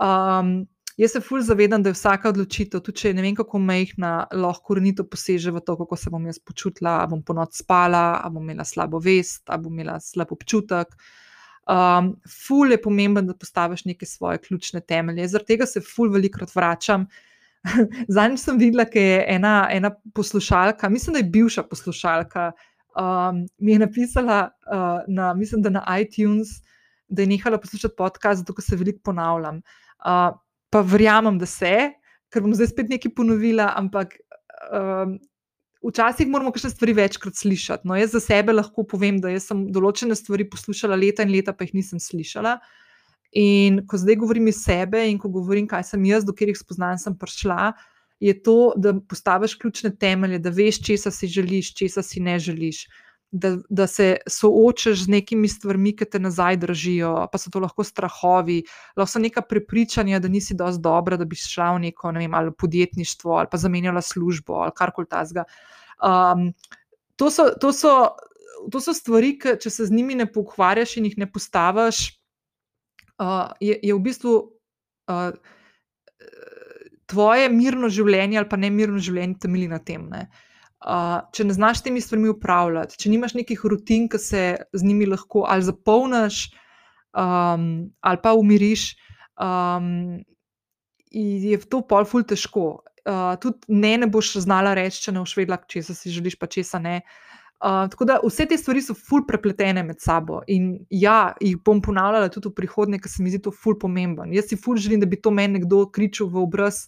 Um, Jaz se fulj zavedam, da je vsaka odločitev, tudi če je ne vem kako mehna, lahko korenito poseže v to, kako se bom jaz počutila, ali bom po noč spala, ali bom imela slabo vest, ali bom imela slab občutek. Um, ful je pomemben, da postaviš neke svoje ključne temelje. Zaradi tega se ful velikokrat vračam. [laughs] Zadnjič sem videla, da je ena, ena poslušalka, mislim, da je bivša poslušalka, um, mi je napisala, uh, na, mislim, da na iTunes, da je nehala poslušati podcast, zato se veliko ponavljam. Uh, pa verjamem, da se, ker bom zdaj spet nekaj ponovila, ampak um, včasih moramo kakšne stvari večkrat slišati. No, jaz za sebe lahko povem, da sem določene stvari poslušala leta in leta, pa jih nisem slišala. In ko zdaj govorim iz sebe in ko govorim, kaj sem jaz, do katerih spoznanj sem prišla, je to, da postaviš ključne temelje, da veš, česa si želiš, česa si ne želiš da, da se soočaš z nekimi stvarmi, ki te nazaj držijo, pa so to lahko strahovi, lahko so neka prepričanja, da nisi dovolj dobra, da bi šla v neko ne vem, ali podjetništvo ali pa zamenjala službo ali karkoli tasga. Um, to, to, to so stvari, ki če se z njimi ne pokvarjaš in jih ne postaviš, je, je v bistvu. Uh, Tvoje mirno življenje ali pa ne mirno življenje temelji na tem. Uh, Uh, če ne znaš temi stvarmi upravljati, če nimaš nekih rutin, ki se z njimi lahko ali zapolniš, um, ali pa umiriš, um, je to pol ful težko. Uh, tudi ne, ne boš znala reči, če ne boš vedela, če si želiš, pa če se ne. Uh, tako da vse te stvari so ful prepletene med sabo in ja, jih bom ponavljala tudi v prihodnje, ker se mi zdi to ful pomemben. Jaz si ful želim, da bi to meni nekdo kričal v obraz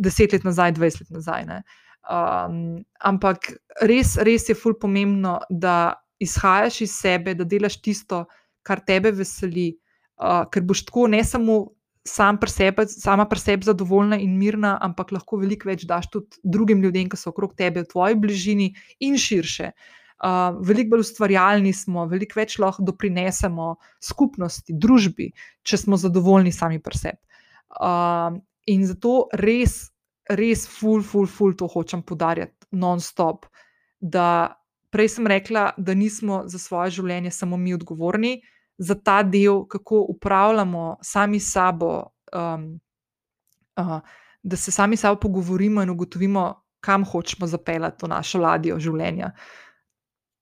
deset let nazaj, dvajset let nazaj. Uh, Um, ampak res, res je fulj pomembno, da izhajaš iz sebe, da delaš tisto, kar tebe veseli, uh, ker boš tako ne samo sam pri sebi, sama pri sebi zadovoljna in mirna, ampak lahko veliko več daš tudi drugim ljudem, ki so okrog tebe, v tvoji bližini in širše. Uh, veliko bolj ustvarjalni smo, veliko več lahko doprinesemo skupnosti, družbi, če smo zadovoljni sami pri sebi. Uh, in zato res res, ful, ful, ful, to hočem podarjati, non-stop. Da prej sem rekla, da nismo za svoje življenje samo mi odgovorni, za ta del, kako upravljamo sami sabo, um, uh, da se sami sabo pogovorimo in ugotovimo, kam hočemo zapeljati to našo ladjo življenja.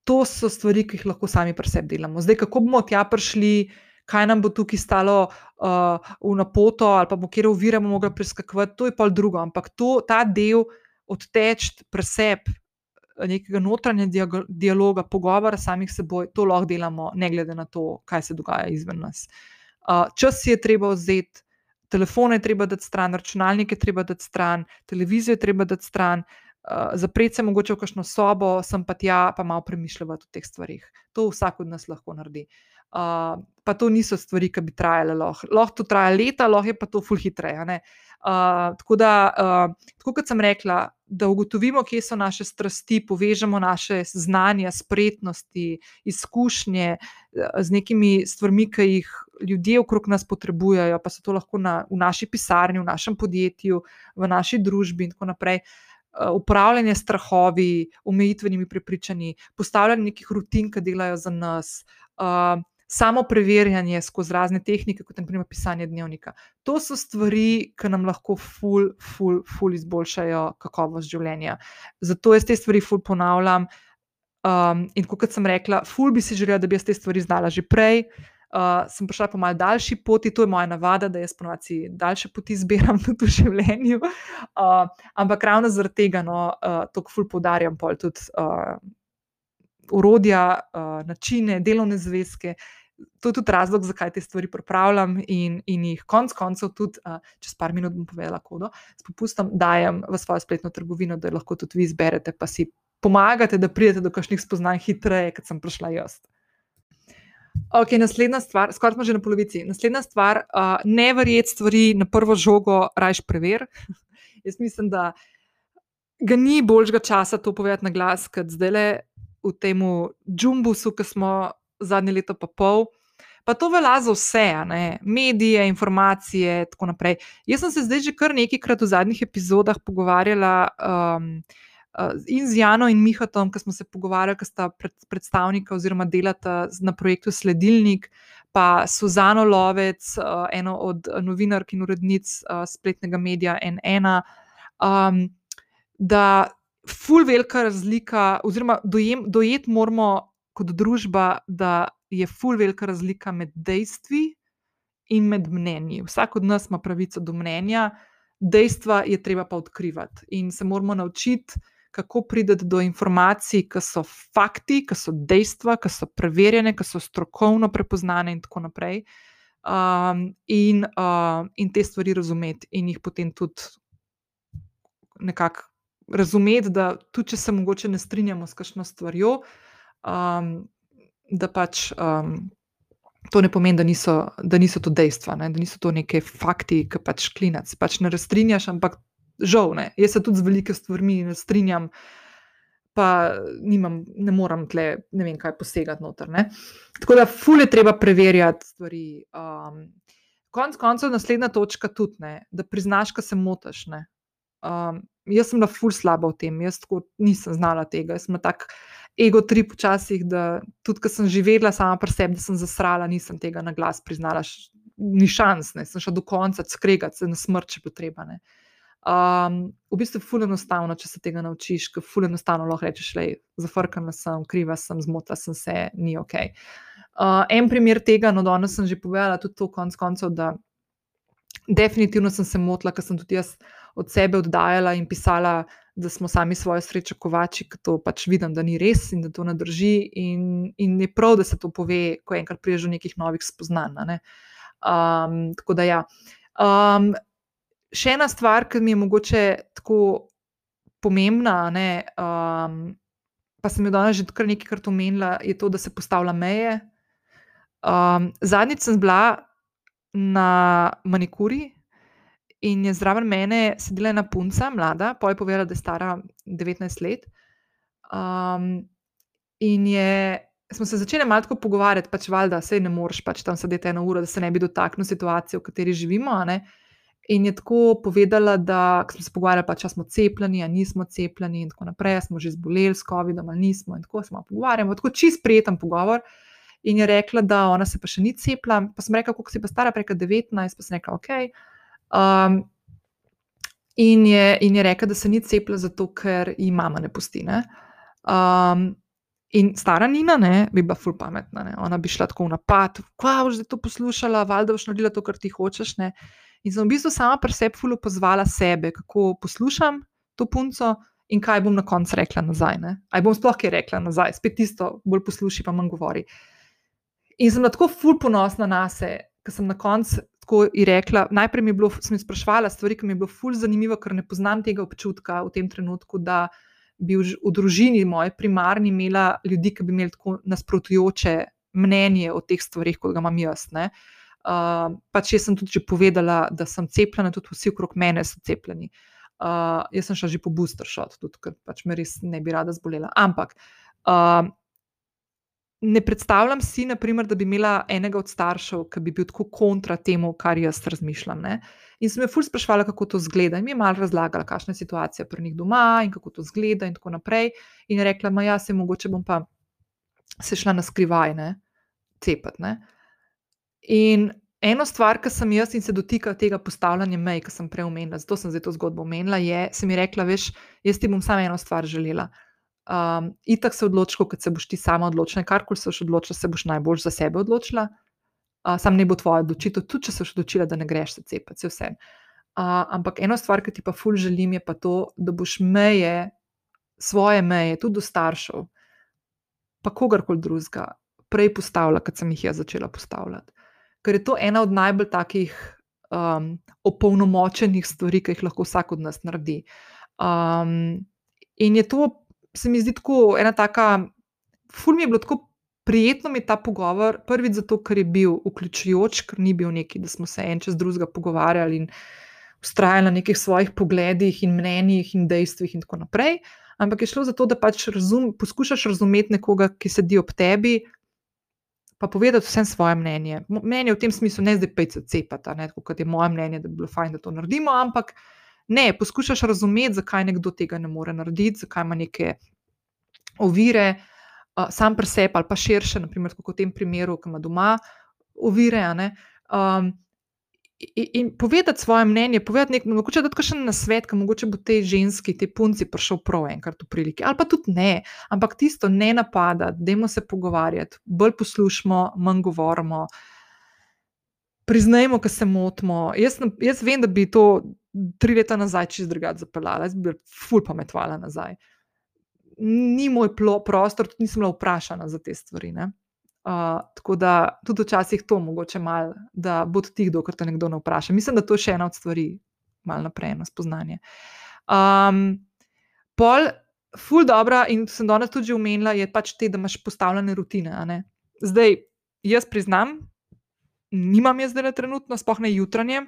to so stvari, ki jih lahko sami pri sebi delamo. Zdaj, kako bomo tja prišli, kaj nam bo tukaj stalo uh, v napoto, ali pa bo kjer ovira bomo mogli preskakovati, to je pa drugo. Ampak to, ta del odteč pri sebi. Nekega notranjega dialoga, pogovora samih seboj, to lahko delamo, ne glede na to, kaj se dogaja izven nas. Uh, čas si je treba vzeti, telefone je treba dati stran, računalnike je treba dati stran, televizijo je treba dati stran, uh, zapreti se mogoče v kakšno sobo, sem pa tja, pa malo premišljati o teh stvarih. To vsak od nas lahko naredi. Uh, pa to niso stvari, ki bi trajale. Lahko loh to traja leta, lahko je pa to ful hitreje. Uh, tako da, uh, tako kot sem rekla, da ugotovimo, kje so naše strasti, povežemo naše znanja, spretnosti, izkušnje z nekimi stvarmi, ki jih ljudje okrog nas potrebujejo, pa so to lahko na, v naši pisarni, v našem podjetju, v naši družbi in tako naprej. Uh, upravljanje strahovi, omejitvenimi prepričanji, postavljanje nekih rutin, ki delajo za nas, uh, samo preverjanje skozi razne tehnike, kot naprimer pisanje dnevnika. To so stvari, ki nam lahko ful, ful, ful izboljšajo kakovost življenja. Zato jaz te stvari ful ponavljam. Um, in kot sem rekla, ful bi si želela, da bi jaz te stvari znala že prej. Uh, sem prišla po malce daljši poti, to je moja navada, da jaz ponovadi daljše poti zbiram tudi v [laughs] življenju. Uh, ampak ravno zaradi tega, no, uh, to ful poudarjam, pol tudi uh, urodja, uh, načine, delovne zvezke. To je tudi razlog, zakaj te stvari pripravljam in, in jih konec koncev tudi, uh, čez par minut bom povedala, kodo, s popustom dajem v svojo spletno trgovino, da lahko tudi vi izberete, pa si pomagate, da pridete do kakšnih spoznanj hitreje, kot sem prišla jaz. Ok, naslednja stvar, skoraj smo že na polovici. Naslednja stvar, uh, ne verjeti stvari na prvo žogo, rajš prever. [laughs] Jaz mislim, da ga ni boljšega časa to povedati na glas, kot zdaj le v tem džumbusu, ki smo zadnje leto pa pol. Pa to velja za vse, ne? medije, informacije in tako naprej. Jaz sem se zdaj že kar nekajkrat v zadnjih epizodah pogovarjala. Um, uh, in z Jano in Mihatom, ki smo se pogovarjali, ki sta pred, predstavnika oziroma delata na projektu Sledilnik, pa Suzano Lovec, uh, eno od novinark in urednic uh, spletnega medija N1, um, da ful velika razlika, oziroma dojem, dojet moramo kot družba, da je ful velika razlika med dejstvi. In med mnenji. Vsak od nas ima pravico do mnenja, dejstva je treba pa odkrivati in se moramo naučiti kako prideti do informacij, ki so fakti, ki so dejstva, ki so preverjene, ki so strokovno prepoznane, in tako naprej. Um, in, uh, in te stvari razumeti, in jih potem tudi nekako razumeti, da tudi če se mogoče ne strinjamo s kakšno stvarjo, um, da pač. Um, To ne pomeni, da niso, da niso to dejstva, ne? da niso to neke fakti, ki pač klinac. Pač ne razstrinjaš, ampak žal, ne. jaz se tudi z velikimi stvarmi ne strinjam, pa nimam, ne morem tle, ne vem, kaj posegati noter. Ne. Tako da, fulje treba preverjati stvari. Um, konc koncev, naslednja točka tudi, ne, da priznaš, da se motiš. Um, jaz sem bila ful slaba v tem, jaz nisem znala tega. Jaz sem tak ego trip včasih, da tudi, ko sem živela sama pri sebi, da sem zasrala, nisem tega na glas priznala. Ni šans, ne. sem šla do konca, skregati se na smrt, če bo treba. Ne. Um, v bistvu je fully enostavno, če se tega naučiš, ker fully enostavno lahko rečeš, da zafrkana sem, kriva sem, zmotila sem se, ni ok. Uh, en primer tega, no, danes sem že povedala, tudi to konc koncev, da definitivno sem se motila, ker sem tudi jaz od sebe oddajala in pisala, da smo sami svoje sreče kovači, ker to pač vidim, da ni res in da to ne drži. In, in je prav, da se to pove, ko enkrat priješ do nekih novih spoznanj. Um, tako da ja. Um, še ena stvar, ki mi je mogoče tako pomembna, ne, um, pa sem jo danes že kar nekajkrat omenila, je to, da se postavlja meje. Um, zadnjič sem bila na manikuri in je zraven mene sedela ena punca, mlada, pa je povedala, da je stara 19 let. Um, in je. Smo se začeli malo pogovarjati, pač valjda, da se ne moreš pač tam sedeti eno uro, da se ne bi dotaknil situacije, v kateri živimo. In je tako povedala, da smo se pogovarjali, pa, če smo cepljeni, ali nismo cepljeni, in tako naprej, smo že zboleli s COVID-om ali nismo. In tako smo pogovarjali, tako čist prijeten pogovor. In je rekla, da ona se pa še ni cepila. Pa sem rekla, kako si pa stara, preka 19, pa sem rekla, ok. Um, in, je, in je rekla, da se ni cepila zato, ker ji mama ne pusti. Ne? Um, In stara Nina ne, bi bila ful pametna, ne. ona bi šla tako v napad, kva boš zdaj to poslušala, valjda boš naredila to, kar ti hočeš. Ne. In sem v bistvu sama pri sebi ful opozvala sebe, kako poslušam to punco in kaj bom na koncu rekla nazaj. Ne. Aj bom sploh kaj rekla nazaj, spet tisto, bolj posluši, pa manj govori. In sem tako ful ponosna na sebe, ker sem na koncu tako ji rekla. Najprej mi je bilo, sem sprašvala stvari, ki mi je bilo ful zanimivo, ker ne poznam tega občutka v tem trenutku, da bi v, v družini moje primarni imela ljudi, ki bi imeli tako nasprotujoče mnenje o teh stvarih, kot ga imam jaz. Uh, pač jaz sem tudi povedala, da sem cepljena, tudi vsi okrog mene so cepljeni. Uh, jaz sem šla že po booster shot, tudi ker pač me res ne bi rada zbolela. Ampak uh, ne predstavljam si, naprimer, da bi imela enega od staršev, ki bi bil tako kontra temu, kar jaz razmišljam. Ne? In sem jo ful sprašvala, kako to zgleda. In mi je malo razlagala, kakšna je situacija pri njih doma in kako to zgleda, in tako naprej. In je rekla, da ja, se mogoče bom pa se šla na skrivaj, ne, cepet. Ne? In eno stvar, ki sem jaz in se dotika tega postavljanja mej, ki sem prej omenila, zato sem zdaj to zgodbo omenila, je, se mi rekla, veš, jaz ti bom samo eno stvar želela um, itak se odločil, kot se boš ti sama odločila, karkoli se boš odločila, se boš najbolj za sebe odločila. Uh, sam ne bo tvoja odločitev, tudi če se boš odločila, da ne greš se cepiti, vse. Uh, ampak eno stvar, ki ti pa ful želim, je pa to, da boš meje, svoje meje, tudi do staršev, pa kogarkoli drugega, prej postavila, kot sem jih jaz začela postavljati. Ker je to ena od najbolj takih um, opolnomočenih stvari, ki jih lahko vsak od nas naredi. Um, in je to se mi zdi tako ena taka, ful mi je bilo tako prijetno mi ta pogovor, prvič zato, ker je bil vključujoč, ker ni bil neki, da smo se en čez drugega pogovarjali in ustrajali na nekih svojih pogledih in mnenjih in dejstvih in tako naprej. Ampak je šlo za to, da pač razum, poskušaš razumeti nekoga, ki sedi ob tebi, pa povedati vsem svoje mnenje. Mnenje v tem smislu ne zdaj pejce cepata, kot je moje mnenje, da bi bilo fajn, da to naredimo, ampak Ne, poskušaš razumeti, zakaj nekdo tega ne more narediti, zakaj ima neke ovire, uh, sam pri sebi ali pa širše, naprimer, kot v tem primeru, ki ima doma ovire. Um, in, in povedati svoje mnenje, povedati nekaj, mogoče da še na svet, ki mogoče bo tej ženski, tej punci prišel prav enkrat v priliki, ali pa tudi ne, ampak tisto ne napada, dajmo se pogovarjati, bolj poslušamo, manj govorimo. Priznajmo, da se motimo. Jaz, jaz vem, da bi to tri leta nazaj čez drugače zapeljala, jaz bi ful pametvala nazaj. Ni moj plo, prostor, tudi nisem bila vprašana za te stvari. Uh, tako da tudi včasih to mogoče malo, da bo ti tiho, dokler te nekdo ne vpraša. Mislim, da to je še ena od stvari, malo naprej na spoznanje. Um, pol, ful dobro, in sem danes tudi omenila, je pač te, da imaš postavljene rutine. Zdaj, jaz priznam, nimam jaz zdaj trenutno, spohne jutranje,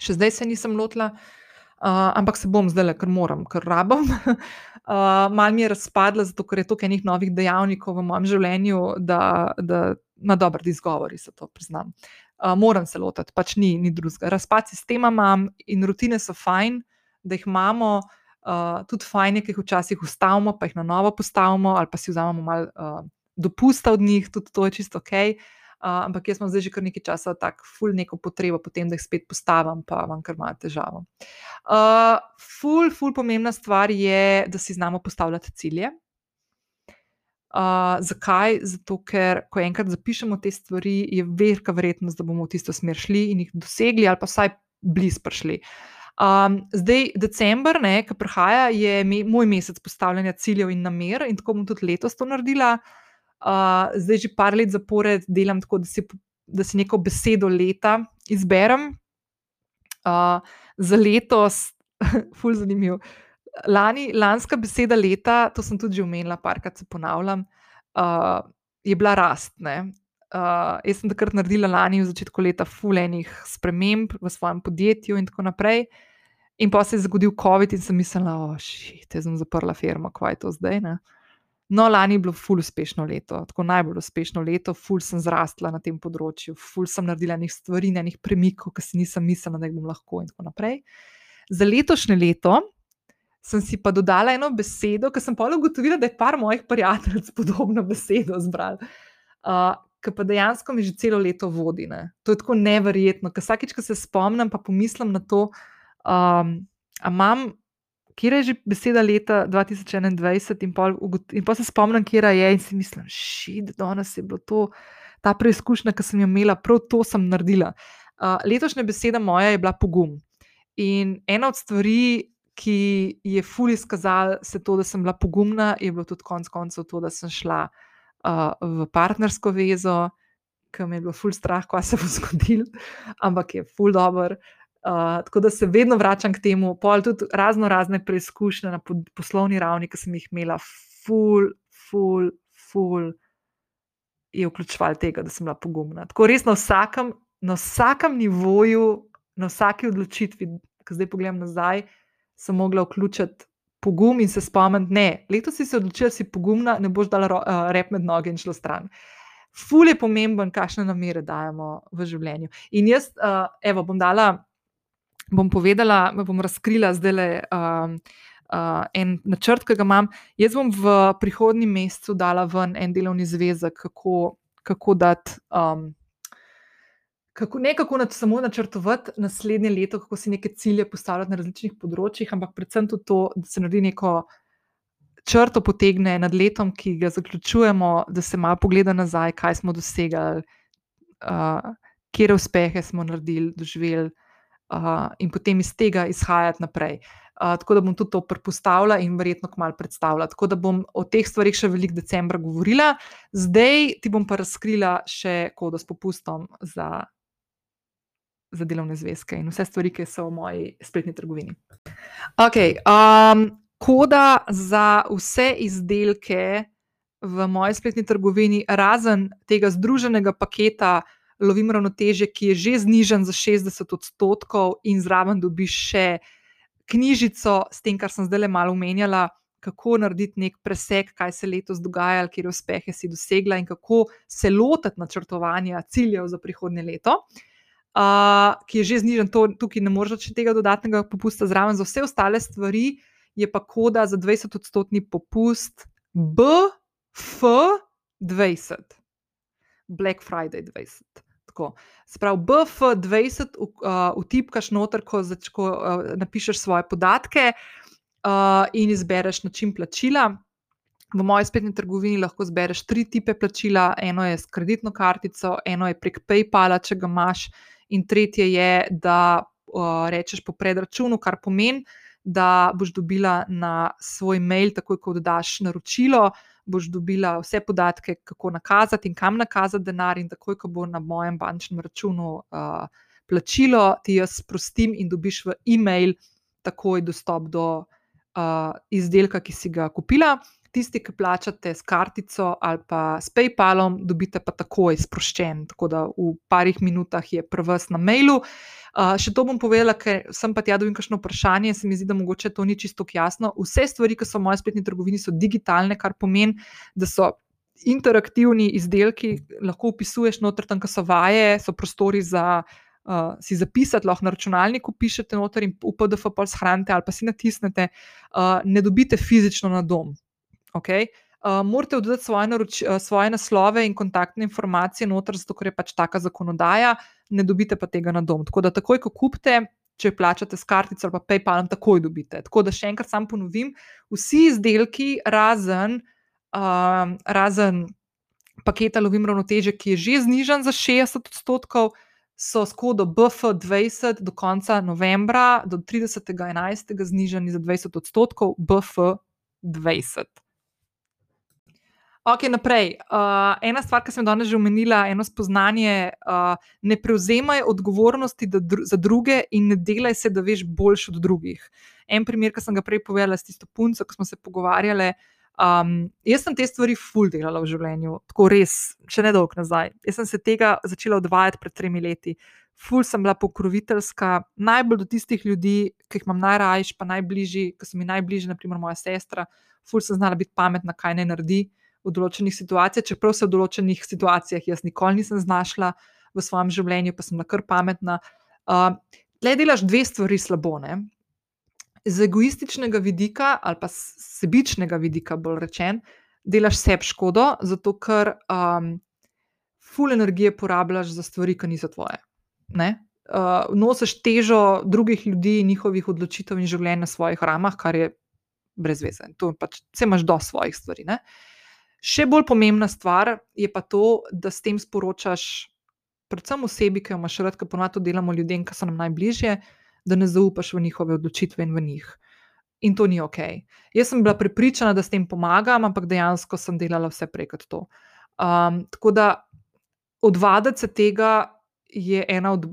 še zdaj se nisem lotila, uh, ampak se bom zdaj, ker moram, ker rabim. [laughs] uh, mal mi je razpadla, zato ker je toliko enih novih dejavnikov v mojem življenju, da, da na dobro izgovori se to priznam. Uh, moram se lotiti, pač ni, ni drugega. Razpad sistema imam in rutine so fajn, da jih imamo. Uh, tudi fajn je, ki jih včasih ustavimo, pa jih na novo postavimo, ali pa si vzamemo malo uh, dopusta od njih, tudi to je čisto ok. Uh, ampak jaz imam zdaj že kar nekaj časa tako ful neko potrebo potem, da jih spet postavim, pa imam kar malo težavo. Uh, ful, ful pomembna stvar je, da si znamo postavljati cilje. Uh, zakaj? Zato, ker ko enkrat zapišemo te stvari, je velika verjetnost, da bomo v tisto smer šli in jih dosegli, ali pa vsaj blizu prišli. Um, zdaj, decembr, ki prihaja, je me, moj mesec postavljanja ciljev in namer, in tako bom tudi letos to naredila. Uh, Uh, zdaj že par let zapored delam tako, da si, da si neko besedo leta izberem. Uh, za letos, [laughs] ful zanimiv. Lani, lanska beseda leta, to sem tudi že omenila, parkrat se ponavljam, uh, je bila rast. Uh, jaz sem takrat naredila lani v začetku leta fulejnih sprememb v svojem podjetju in tako naprej. In pa se je zgodil COVID in sem mislila, da oh, zdaj zaprla firma, kaj je to zdaj. Ne? No, lani je bilo ful uspešno leto, tako najbolj uspešno leto, ful sem zrastla na tem področju, ful sem naredila nekaj stvari, nekaj premikov, ki si nisem mislila, da jih bom lahko in tako naprej. Za letošnje leto sem si pa dodala eno besedo, ker sem pa ugotovila, da je par mojih prijateljev podobno besedo zbral. Uh, Ki pa dejansko mi že celo leto vodi. Ne. To je tako neverjetno, ker vsakeč, ko se spomnim, pa pomislim na to, um, ali imam kje je že beseda leta 2021, in pa in pol se spomnim, kje je in si mislim, šit, danes je bilo to, ta preizkušnja, ki sem jo imela, prav to sem naredila. Uh, letošnja beseda moja je bila pogum. In ena od stvari, ki je fully izkazala se to, da sem bila pogumna, je bilo tudi konec koncev to, da sem šla uh, v partnersko vezo, ki mi je bilo fully strah, kaj se bo [laughs] zgodilo, ampak je fully dobro. Uh, tako da se vedno vračam k temu, pol tudi razno razne preizkušnje na poslovni ravni, ki sem jih imela, ful, ful, ful, je vključval tega, da sem bila pogumna. Tako res na vsakem, na vsakem nivoju, na vsaki odločitvi, ki zdaj pogledam nazaj, sem mogla vključiti pogum in se spomniti, ne, letos si se odločila, si pogumna, ne boš dala uh, rep med noge in šlo stran. Ful je pomemben, kakšne namere dajemo v življenju. In jaz, uh, evo, bom dala bom povedala, bom razkrila zdaj le um, uh, en načrt, ki ga imam. Jaz bom v prihodnjem mesecu dala ven en delovni zvezek, kako, kako dati. Um, Kako, ne kako nad, samo načrtovati naslednje leto, kako si neke cilje postavljati na različnih področjih, ampak predvsem tudi to, da se naredi neko črto, potegne nad letom, ki ga zaključujemo, da se malo pogleda nazaj, kaj smo dosegli, uh, kje uspehe smo naredili, doživeli uh, in potem iz tega izhajati naprej. Uh, tako da bom tudi to prepostavila in verjetno kmalo predstavila. Tako da bom o teh stvarih še veliko decembra govorila, zdaj ti bom pa razkrila še kodo s popustom za, za delovne zvezke in vse stvari, ki so v moji spletni trgovini. Okay, um, koda za vse izdelke v moji spletni trgovini, razen tega združenega paketa lovim ravnoteže, ki je že znižen za 60 odstotkov, in zraven dobiš še knjižico s tem, kar sem zdaj le malo omenjala, kako narediti nek preseg, kaj se letos dogaja, kje uspehe si dosegla in kako se lotiti načrtovanja ciljev za prihodnje leto. Uh, ki je že znižen, to, tukaj ne moreš več tega dodatnega popusta zraven, za vse ostale stvari je pa koda za 20-odstotni popust BF20, Black Friday 20 tako. Sprav, BF20 uh, vtipkaš noter, ko, zač, ko uh, napišeš svoje podatke uh, in izbereš način plačila. V moji spletni trgovini lahko zbereš tri tipe plačila. Eno je s kreditno kartico, eno je prek PayPala, če ga imaš, in tretje je, da uh, rečeš po predračunu, kar pomeni, da boš dobila na svoj mail, takoj ko daš naročilo, boš dobila vse podatke, kako nakazati in kam nakazati denar, in takoj, ko bo na mojem bančnem računu uh, plačilo, ti jaz sprostim in dobiš v e-mail takoj dostop do uh, izdelka, ki si ga kupila. Tisti, ki plačate s kartico ali pa s PayPalom, dobite pa takoj sproščen, tako da v parih minutah je prvs na mailu. Uh, še to bom povedala, ker sem pa tja dobim kakšno vprašanje, se mi zdi, da mogoče to ni čisto jasno. Vse stvari, ki so v moji spletni trgovini, so digitalne, kar pomeni, da so interaktivni izdelki, lahko upisuješ noter, tam, ki so vaje, so prostori za. Uh, si zapisati, lahko na računalniku pišete noter in v PDF pol shranite ali pa si natisnete, uh, ne dobite fizično na dom. Okay? Uh, morate oddati svoje, naroč, uh, svoje naslove in kontaktne informacije noter, zato ker je pač taka zakonodaja. Ne dobite pa tega na dom. Tako da, takoj, ko kupite, če plačate s kartico ali pa PayPalom, takoj dobite. Tako da, še enkrat sam ponovim, vsi izdelki, razen, uh, razen paketa Lovim ravnoteže, ki je že znižen za 60 odstotkov, so s kodo BF20 do konca novembra, do 30.11. zniženi za 20 odstotkov, BF20. Ok, naprej. Uh, ena stvar, ki sem danes že omenila, eno spoznanje, uh, ne prevzemaj odgovornosti dru za druge in ne delaj se, da veš boljš od drugih. En primer, ki sem ga prej povedala s tisto punco, ko smo se pogovarjali. Um, jaz sem te stvari ful delala v življenju, tako res, še ne dolgo nazaj. Jaz sem se tega začela odvajati pred tremi leti. Ful sem bila pokroviteljska, najbolj do tistih ljudi, ki jih imam najrajš, pa najbližji, ki so mi najbližji, naprimer moja sestra. Ful sem znala biti pametna, kaj naj naredi v določenih situacijah, čeprav se v določenih situacijah jaz nikoli nisem znašla v svojem življenju, pa sem kar pametna. Uh, Le delaš dve stvari slabo. Ne? Z egoističnega vidika, ali pa sebičnega vidika, bolj rečen, delaš sebi škodo, zato ker um, ful energije porabljaš za stvari, ki niso tvoje. Ne? uh, nosiš težo drugih ljudi, njihovih odločitev in življenja na svojih ramah, kar je brez veze. To pač, vse imaš do svojih stvari. Ne? Še bolj pomembna stvar je pa to, da s tem sporočaš, predvsem osebi, ki jo imaš rad, ki ponovadi to delamo ljudem, ki so nam najbližje, da ne zaupaš v njihove odločitve in v njih. In to ni ok. Jaz sem bila prepričana, da s tem pomagam, ampak dejansko sem delala vse prej kot to. Um, tako da odvaditi se tega je ena od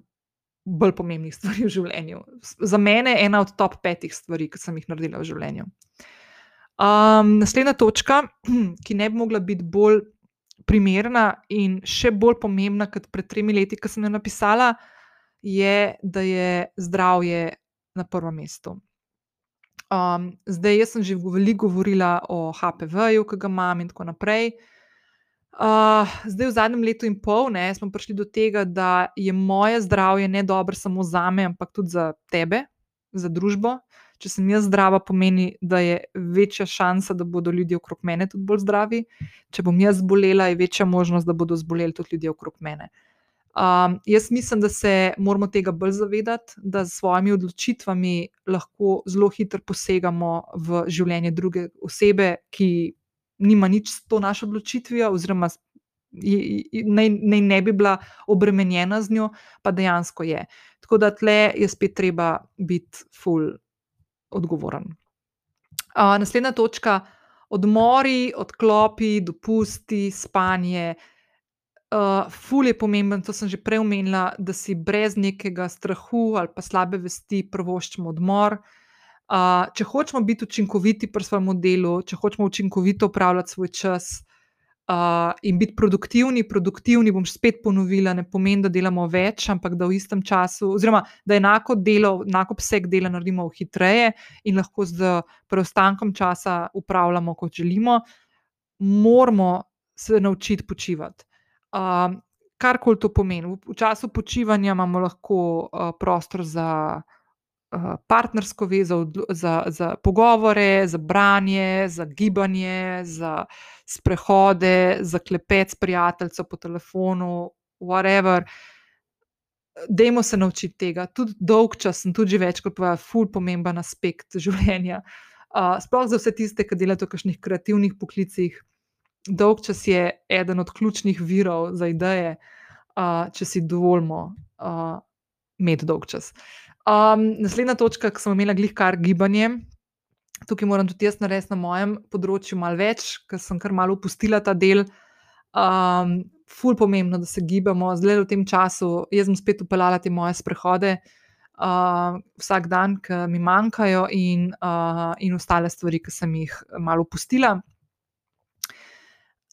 bolj pomembnih stvari v življenju. Za mene je ena od top petih stvari, ki sem jih naredila v življenju. Um, naslednja točka, [clears throat] ki ne bi mogla biti bolj primerna in še bolj pomembna kot pred tremi leti, ki sem jo napisala, je, da je zdravje na prvem mestu. Um, zdaj, jaz sem že veliko govorila o HPV-ju, ki ga imam, in tako naprej. Uh, zdaj, v zadnjem letu in pol, ne, smo prišli do tega, da je moje zdravje ne dobro samo za me, ampak tudi za tebe, za družbo. Če sem jaz zdrava, pomeni, da je večja šansa, da bodo ljudje okrog mene tudi bolj zdravi. Če bom jaz zbolela, je večja možnost, da bodo zboleli tudi ljudje okrog mene. Um, jaz mislim, da se moramo tega bolj zavedati, da s svojimi odločitvami lahko zelo hitro posegamo v življenje druge osebe, ki nima nič s to našo odločitvijo, oziroma naj, naj ne bi bila obremenjena z njo, pa dejansko je. Tako da tle je spet treba biti full odgovoren. Uh, naslednja točka. Odmori, odklopi, dopusti, spanje, Uh, ful je pomemben, to sem že prej omenila, da si brez nekega strahu ali pa slabe vesti prvoščimo odmor. Uh, če hočemo biti učinkoviti pri svojem delu, če hočemo učinkovito upravljati svoj čas uh, in biti produktivni, produktivni, bom spet ponovila, ne pomeni, da delamo več, ampak da v istem času, oziroma da enako delo, enako obseg dela naredimo hitreje in lahko z preostankom časa upravljamo, kot želimo, moramo se naučiti počivati. Um, Karkoli to pomeni. V času počivanja imamo lahko uh, prostor za uh, partnersko vezo, za, za pogovore, za branje, za gibanje, za sprehode, za klepet s prijateljem po telefonu, whatever. Dajmo se naučiti tega. Tudi dolg čas, in tudi več kot pa je ful pomemben aspekt življenja. Uh, sploh za vse tiste, ki delajo v kakšnih kreativnih poklicih dolg čas je eden od ključnih virov za ideje, uh, če si dovolimo uh, imeti dolg čas. Um, naslednja točka, ki sem imela glih kar gibanje. Tukaj moram tudi jaz narediti na mojem področju malo več, ker sem kar malo opustila ta del. Um, ful pomembno, da se gibamo, zdaj v tem času. Jaz sem spet upeljala te moje sprehode uh, vsak dan, ki mi manjkajo, in, uh, in ostale stvari, ki sem jih malo opustila.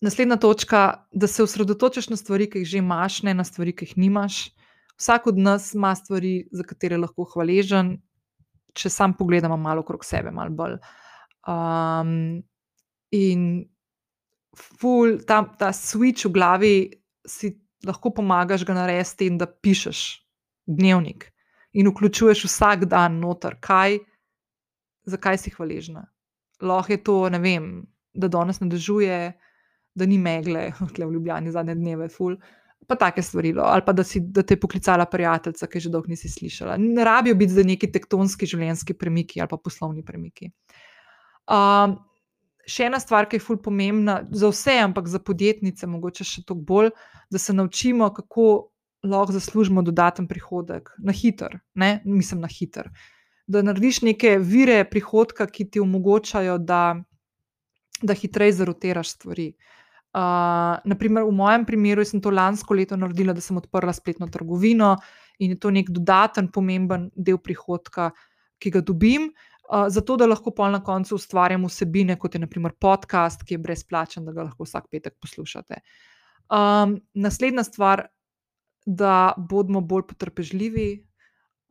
Naslednja točka, da se osredotočiš na stvari, ki jih že imaš, ne na stvari, ki jih nimaš. Vsak od nas ima stvari, za katere lahko hvaležen, če sam pogledamo malo okrog sebe, malo bolj. Um, in ful, ta, ta switch v glavi si lahko pomagaš ga narediti, da pišeš dnevnik in vključuješ vsak dan noter, kaj, zakaj si hvaležna. Lahko je to, ne vem, da danes ne dežuje da ni megle, [laughs] tukaj v Ljubljani zadnje dneve, ful. Pa take stvari, ali pa da, si, da te je poklicala prijateljica, ki že dolgo nisi slišala. Ne rabijo biti za neki tektonski življenjski premiki ali pa poslovni premiki. Um, še ena stvar, ki je ful pomembna za vse, ampak za podjetnice, mogoče še toliko bolj, da se naučimo, kako lahko zaslužimo dodaten prihodek na hiter, ne? mislim na hiter. Da narediš neke vire prihodka, ki ti omogočajo, da, da hitreje zarotiraš stvari. Uh, Uh, naprimer, v mojem primeru sem to lansko leto naredila, da sem odprla spletno trgovino in je to nek dodaten, pomemben del prihodka, ki ga dobim, uh, zato da lahko pol na koncu ustvarjam vsebine, kot je naprimer podcast, ki je brezplačen, da ga lahko vsak petek poslušate. Um, naslednja stvar, da bodimo bolj potrpežljivi,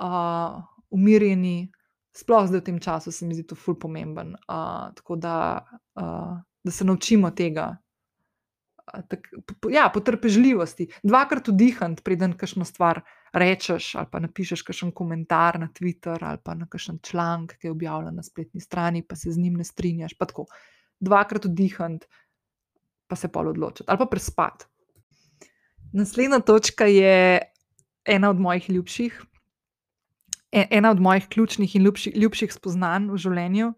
uh, umirjeni, sploh zdaj v tem času, se mi zdi to ful pomemben. Uh, tako da, uh, da se naučimo tega tak, ja, potrpežljivosti, dvakrat vdihati, preden kakšno stvar rečeš, ali pa napišeš kakšen komentar na Twitter, ali pa na kakšen članek, ki je objavljen na spletni strani, pa se z njim ne strinjaš. Tako, dvakrat vdihati, pa se pol odločiti, ali pa prespati. Naslednja točka je ena od mojih ljubših, e, ena od mojih ključnih in ljubših, ljubših spoznanj v življenju,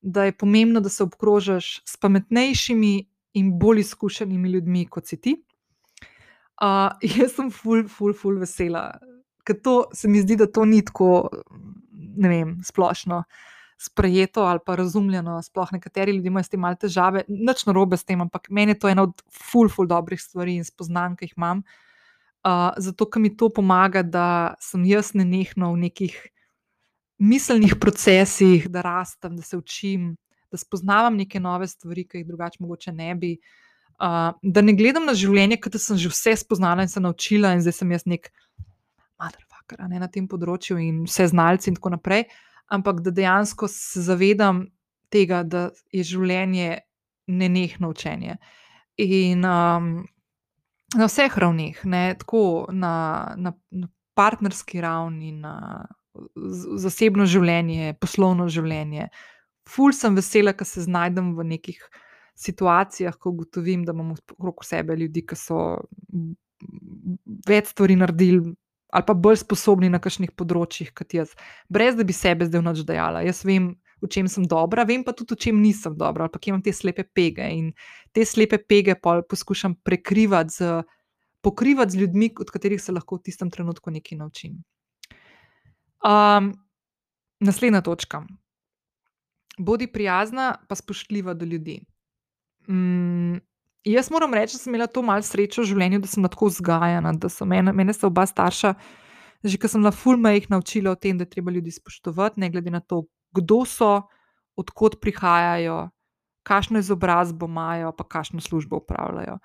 da je pomembno, da se obkrožiš s pametnejšimi in bolj izkušenimi ljudmi kot si ti. Uh, [laughs] jaz sem ful, ful, ful vesela, ker to se mi zdi, da to ni tako, vem, splošno sprejeto ali pa razumljeno. Sploh nekateri ljudje imajo s tem malce težave, nič narobe s tem, ampak meni je to ena od ful, ful dobrih stvari in spoznanj, ki jih imam. Uh, zato, ker mi to pomaga, da sem jaz nenehno v nekih miselnih procesih, da rastem, da se učim, da spoznavam neke nove stvari, ki jih drugače mogoče ne bi. Uh, da ne gledam na življenje, kot da sem že vse spoznala in se naučila, in zdaj sem jaz nek motherfucker ne, na tem področju in vse znalci in tako naprej. Uh, ampak da dejansko se zavedam tega, da je življenje nenehno učenje. In um, na vseh ravneh, ne, tako na, na, na partnerski ravni, na zasebno življenje, poslovno življenje. Ful sem vesela, ker se znajdem v nekih situacijah, ko ugotovim, da imamo okrog sebe ljudi, ki so več stvari naredili ali pa bolj sposobni na kakšnih področjih kot jaz, brez da bi sebe zdaj noč dejala. Jaz vem, v čem sem dobra, vem pa tudi, v čem nisem dobra, ali pa kje imam te slepe pege. In te slepe pege poskušam prekrivati z, pokrivati z ljudmi, od katerih se lahko v tistem trenutku nekaj naučim. Um, naslednja točka. Bodi prijazna, pa spoštljiva do ljudi. Mm, Jaz moram reči, da sem imela to malo srečo v življenju, da sem tako vzgajana, da so mene, mene so oba starša, že ko sem na fulma jih naučila o tem, da je treba ljudi spoštovati, ne glede na to, kdo so, odkot prihajajo, kakšno izobrazbo imajo, pa kakšno službo upravljajo.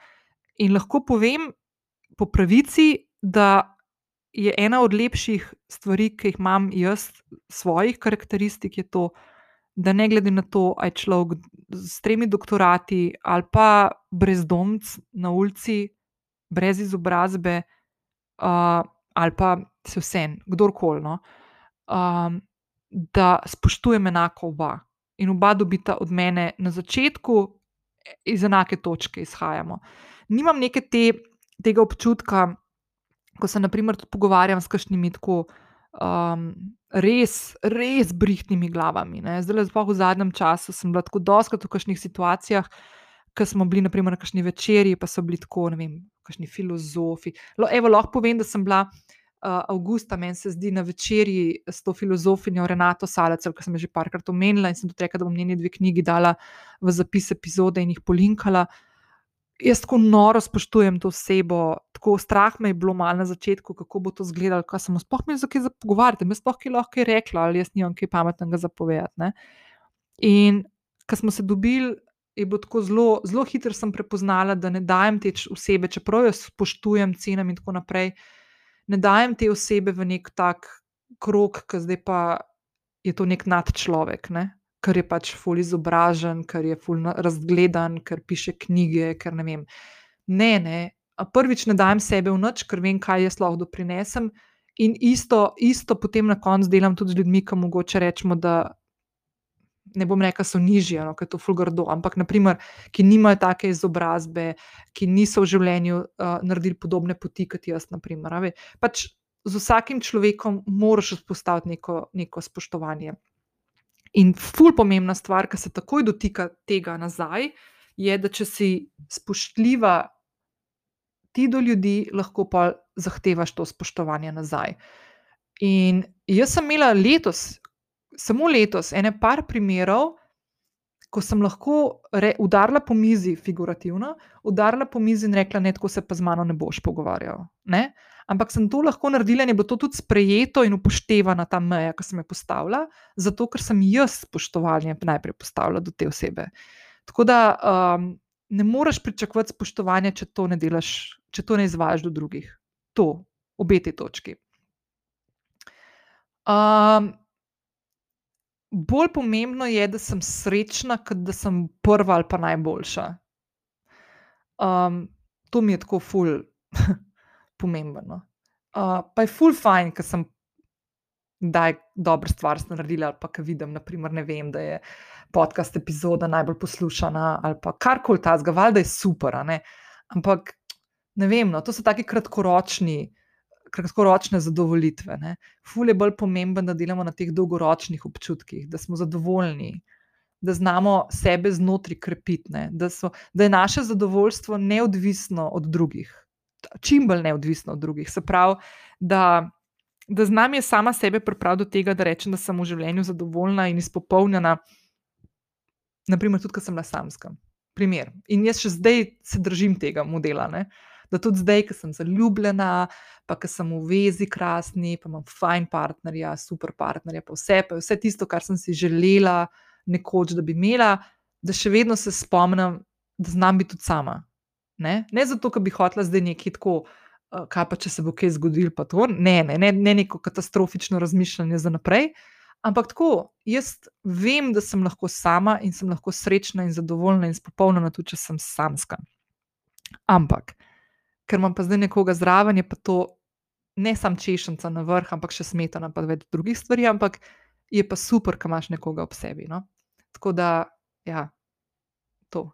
In lahko povem po pravici, da je ena od lepših stvari, ki jih imam jaz, svojih karakteristik, je to, da ne glede na to, ali je človek s tremi doktorati ali pa brezdomc na ulici, brez izobrazbe, uh, ali pa se vse, kdorkoli, no, um, da spoštujem enako oba in oba dobita od mene na začetku, iz enake točke izhajamo. Nimam neke te, tega občutka, ko se naprimer pogovarjam s kakšnimi tako um, res, res brihtnimi glavami. Ne. Zdaj, zelo v zadnjem času sem bila tako doskrat v kakšnih situacijah, ko smo bili naprimer, na kakšni večerji, pa so bili tako, ne vem, kakšni filozofi. Lo, evo, lahko povem, da sem bila. Uh, Augusta, meni se zdi na večerji s to filozofinjo Renato Salec, ki sem jo že parkrat omenila in sem tudi rekla, da bom njeni dve knjigi dala v zapis epizode in jih polinkala. Uh, jaz tako noro spoštujem to osebo, tako strah me je bilo malo na začetku, kako bo to izgledalo, kaj sem sploh imel za kaj zapogovarjati, jaz sploh kaj lahko rekla, ali jaz nimam kaj pametnega zapovedati. In ko smo se dobili, je bilo tako zelo, zelo hitro sem prepoznala, da ne dajem te osebe, čeprav jo spoštujem, cenim in tako naprej, ne dajem te osebe v nek tak krok, ki zdaj pa je to nek nadčlovek. Ne? Ker je pač ful izobražen, ker je ful razgledan, ker piše knjige. Ker ne, vem. ne, ne. Prvič ne dajem sebe v noč, ker vem, kaj jaz lahko doprinesem. In isto, isto potem na koncu delam tudi z ljudmi, ki mogoče rečemo, da ne bom rekel, da so nižji, no, ker je to fulgardo, ampak naprimer, ki nimajo take izobrazbe, ki niso v življenju uh, naredili podobne poti kot jaz. Pač z vsakim človekom moraš vzpostaviti neko, neko spoštovanje. In ful pomembna stvar, ki se takoj dotika tega nazaj, je, da če si spoštljiva ti do ljudi, lahko pa zahtevaš to spoštovanje nazaj. In jaz sem imela letos, samo letos, ene par primerov, ko sem lahko re, udarila po mizi, figurativno, udarila po mizi in rekla: Ne, tako se pa z mano ne boš pogovarjal. Ne? Ampak sem to lahko naredila in je bilo to tudi sprejeto in upoštevana ta meja, ki sem jo postavila, zato ker sem jaz spoštovanje najprej postavila do te osebe. Tako da um, ne moreš pričakovati spoštovanja, če to ne delaš, če to ne izvajaš do drugih. To, obe te točki. Um, bolj pomembno je, da sem srečna, kot da sem prva ali pa najboljša. Um, to mi je tako ful. [laughs] pomembno. Uh, pa je full fine, ker sem daj dobro stvar naredila, ali pa ker vidim, naprimer, ne vem, da je podcast epizoda najbolj poslušana, ali pa karkoli ta zgaval, da je super. Ne? Ampak ne vem, no, to so taki kratkoročni. kratkoročne zadovoljitve. Ne. Ful je bolj pomemben, da delamo na teh dolgoročnih občutkih, da smo zadovoljni, da znamo sebe znotraj krepiti, da, da je naše zadovoljstvo neodvisno od drugih, čim bolj neodvisno od drugih. Se pravi, da, da znam je sama sebe pripraviti do tega, da rečem, da sem v življenju zadovoljna in izpopolnjena, naprimer, tudi, ko sem na samskem. Primer. In jaz še zdaj se držim tega modela. Ne? Da tudi zdaj, ko sem zaljubljena, pa ko sem v vezi krasni, pa imam fajn partnerja, super partnerja, pa vse, pa vse tisto, kar sem si želela nekoč, da bi imela, da še vedno se spomnim, da znam biti tudi sama. Ne, ne zato, ker bi hotela zdaj nekaj tako, kaj pa če se bo kaj zgodilo, ne, ne, ne, ne neko katastrofično razmišljanje za naprej. Ampak tako, jaz vem, da sem lahko sama in sem lahko srečna in zadovoljna in spopolnjena, tudi če sem samska. Ampak, ker imam pa zdaj nekoga zraven, je pa to ne samo češnica na vrh, ampak še smetana, pa več drugih stvari, ampak je pa super, da imaš nekoga ob sebi. No? Tako da, ja, to.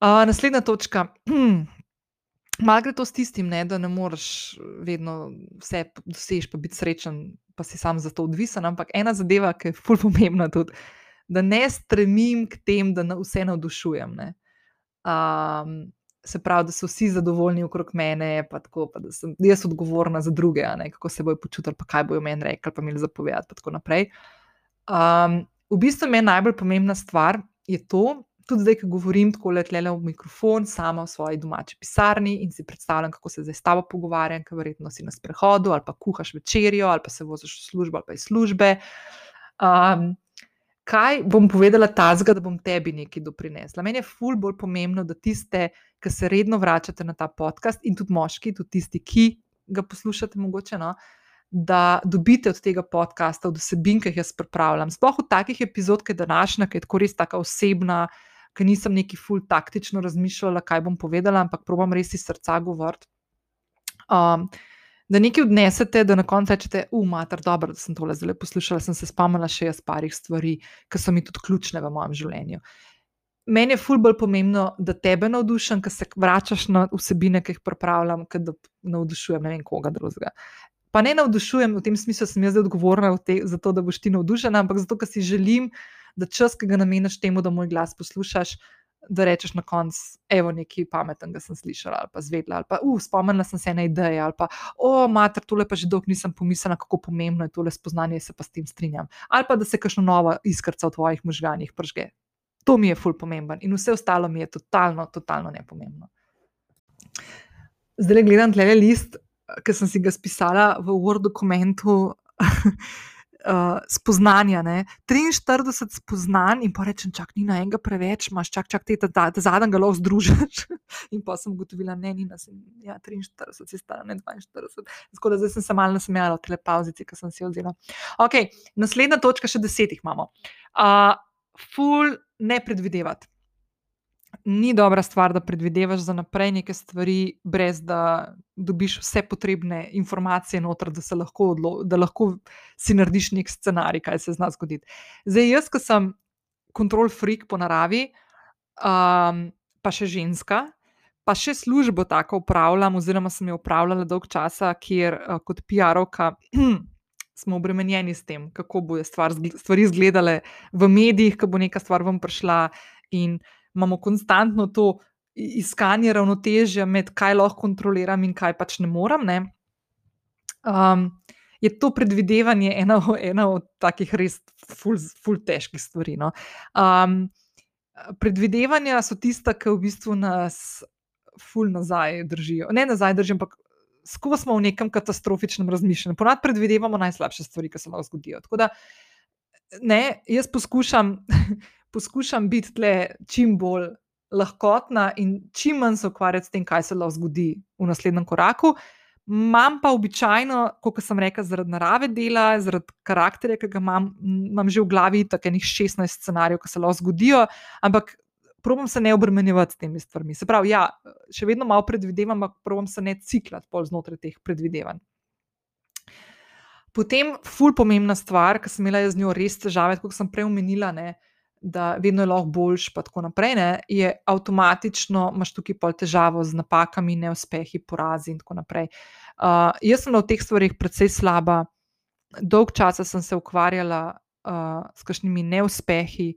Naslednja točka. [clears throat] Malo gre to s tistim, ne, da ne moreš vedno vse doseči, pa biti srečen, pa si sam za to odvisen. Ampak ena zadeva, ki je fully pomembna, tudi, da ne stremim k temu, da na vse navdušujem. Um, se pravi, da so vsi zadovoljni okrog mene, pa tako, pa da sem jaz odgovorna za druge, ne, kako se bojo počutili, pa kaj bojo meni rekli, pa jih zapovedati. In tako naprej. Um, v bistvu je najbolj pomembna stvar to, tudi zdaj, ko govorim tako le v mikrofon, sama v svoji domači pisarni in si predstavljam, kako se zdaj s tabo pogovarjam, ker verjetno si na sprehodu ali pa kuhaš večerjo ali pa se voziš v službo ali pa iz službe. Um, kaj bom povedala tazga, da bom tebi nekaj doprinesla? Meni je ful bolj pomembno, da tiste, ki se redno vračate na ta podcast in tudi moški, tudi tisti, ki ga poslušate, mogoče. No, Da dobite od tega podcasta, od vsebin, ki jih jaz pripravljam. Sploh v takih epizodah, kot je današnja, ki je tako res tako osebna, uh, ker nisem neki ful taktično razmišljala, kaj bom povedala, ampak probujem res iz srca govoriti. Um, da nekaj odnesete, da na koncu rečete, umater, dobro, da sem tole zelo poslušala, sem se spomnila še jaz parih stvari, ki so mi tudi ključne v mojem življenju. Meni je ful bolj pomembno, da tebe navdušim, ker se vračaš na vsebine, ki jih pripravljam, ker da navdušujem ne vem koga drugega. Pa ne navdušujem v tem smislu, da sem jaz odgovorna te, za to, da boš ti navdušena, ampak zato, ker si želim, da čas, ki ga nameniš temu, da moj glas poslušaš, da rečeš na koncu, evo, nekaj pametnega sem slišala ali pa zvedla, ali pa, uf, spomnila sem se ene ideje, ali pa, o, mater, tole pa že dolgo nisem pomislila, kako pomembno je tole spoznanje, se pa s tem strinjam. Ali pa, da se kakšno novo iskrca v tvojih možganjih pržge. To mi je ful pomemben in vse ostalo mi je totalno, totalno nepomembno. Zdaj gledam tle list, ki sem si ga spisala v Word dokumentu. [laughs] uh, spoznanja. Ne? 43 spoznanj, in pa rečem, čak ni na enega preveč, imaš čak, čak te, da zadnji ga lahko združiš. [laughs] in pa sem ugotovila, ne, ni nas, ja, 43, si stara, ne 42. Tako da zdaj sem se malo nasmejala v telepauzici, ki sem si jo vzela. Ok, naslednja točka, še desetih imamo. Uh, ful ne predvidevati ni dobra stvar, da predvidevaš za naprej neke stvari, brez da dobiš vse potrebne informacije noter, da, lahko, da lahko si narediš nek scenarij, kaj se zna zgoditi. Zdaj, jaz, ki sem kontrol freak po naravi, um, pa še ženska. Pa še službo tako upravljam, oziroma sem jo upravljala dolg časa, kjer uh, kot PR-ovka [clears throat] smo obremenjeni s tem, kako bodo stvar, stvari izgledale v medijih, ko bo neka stvar vam prišla. In imamo konstantno to iskanje ravnotežja med kaj lahko kontroliram in kaj pač ne morem. Ne? Um, je to predvidevanje ena, ena od takih res ful, ful težkih stvari. No? Um, predvidevanja so tista, ki v bistvu nas ful nazaj držijo. Ne nazaj držijo, ampak. Skozi smo v nekem katastrofičnem razmišljanju. Ponad predvidevamo najslabše stvari, ki se lahko zgodijo. Tako da, ne, jaz poskušam poskušam biti tle čim bolj lahkotna in čim manj se ukvarjati s tem, kaj se lahko zgodi v naslednjem koraku. Imam pa običajno, kot sem rekel, zaradi narave dela, zaradi karakterja, ki ga imam, imam že v glavi tako enih 16 scenarijev, ki se lahko zgodijo, ampak probujem se ne obremenjevati s temi stvarmi. Se pravi, ja, še vedno malo predvidevam, ampak probujem se ne ciklati pol znotraj teh predvidevanj. Potem, ful pomembna stvar, ki sem imela z njo res težave, kot sem prej omenila, ne, da vedno je lahko boljš, pa tako naprej, ne, je avtomatično imaš tukaj pol težavo z napakami, neuspehi, porazi in tako naprej. Uh, jaz sem na teh stvarih precej slaba. Dolg časa sem se ukvarjala uh, s kakšnimi neuspehi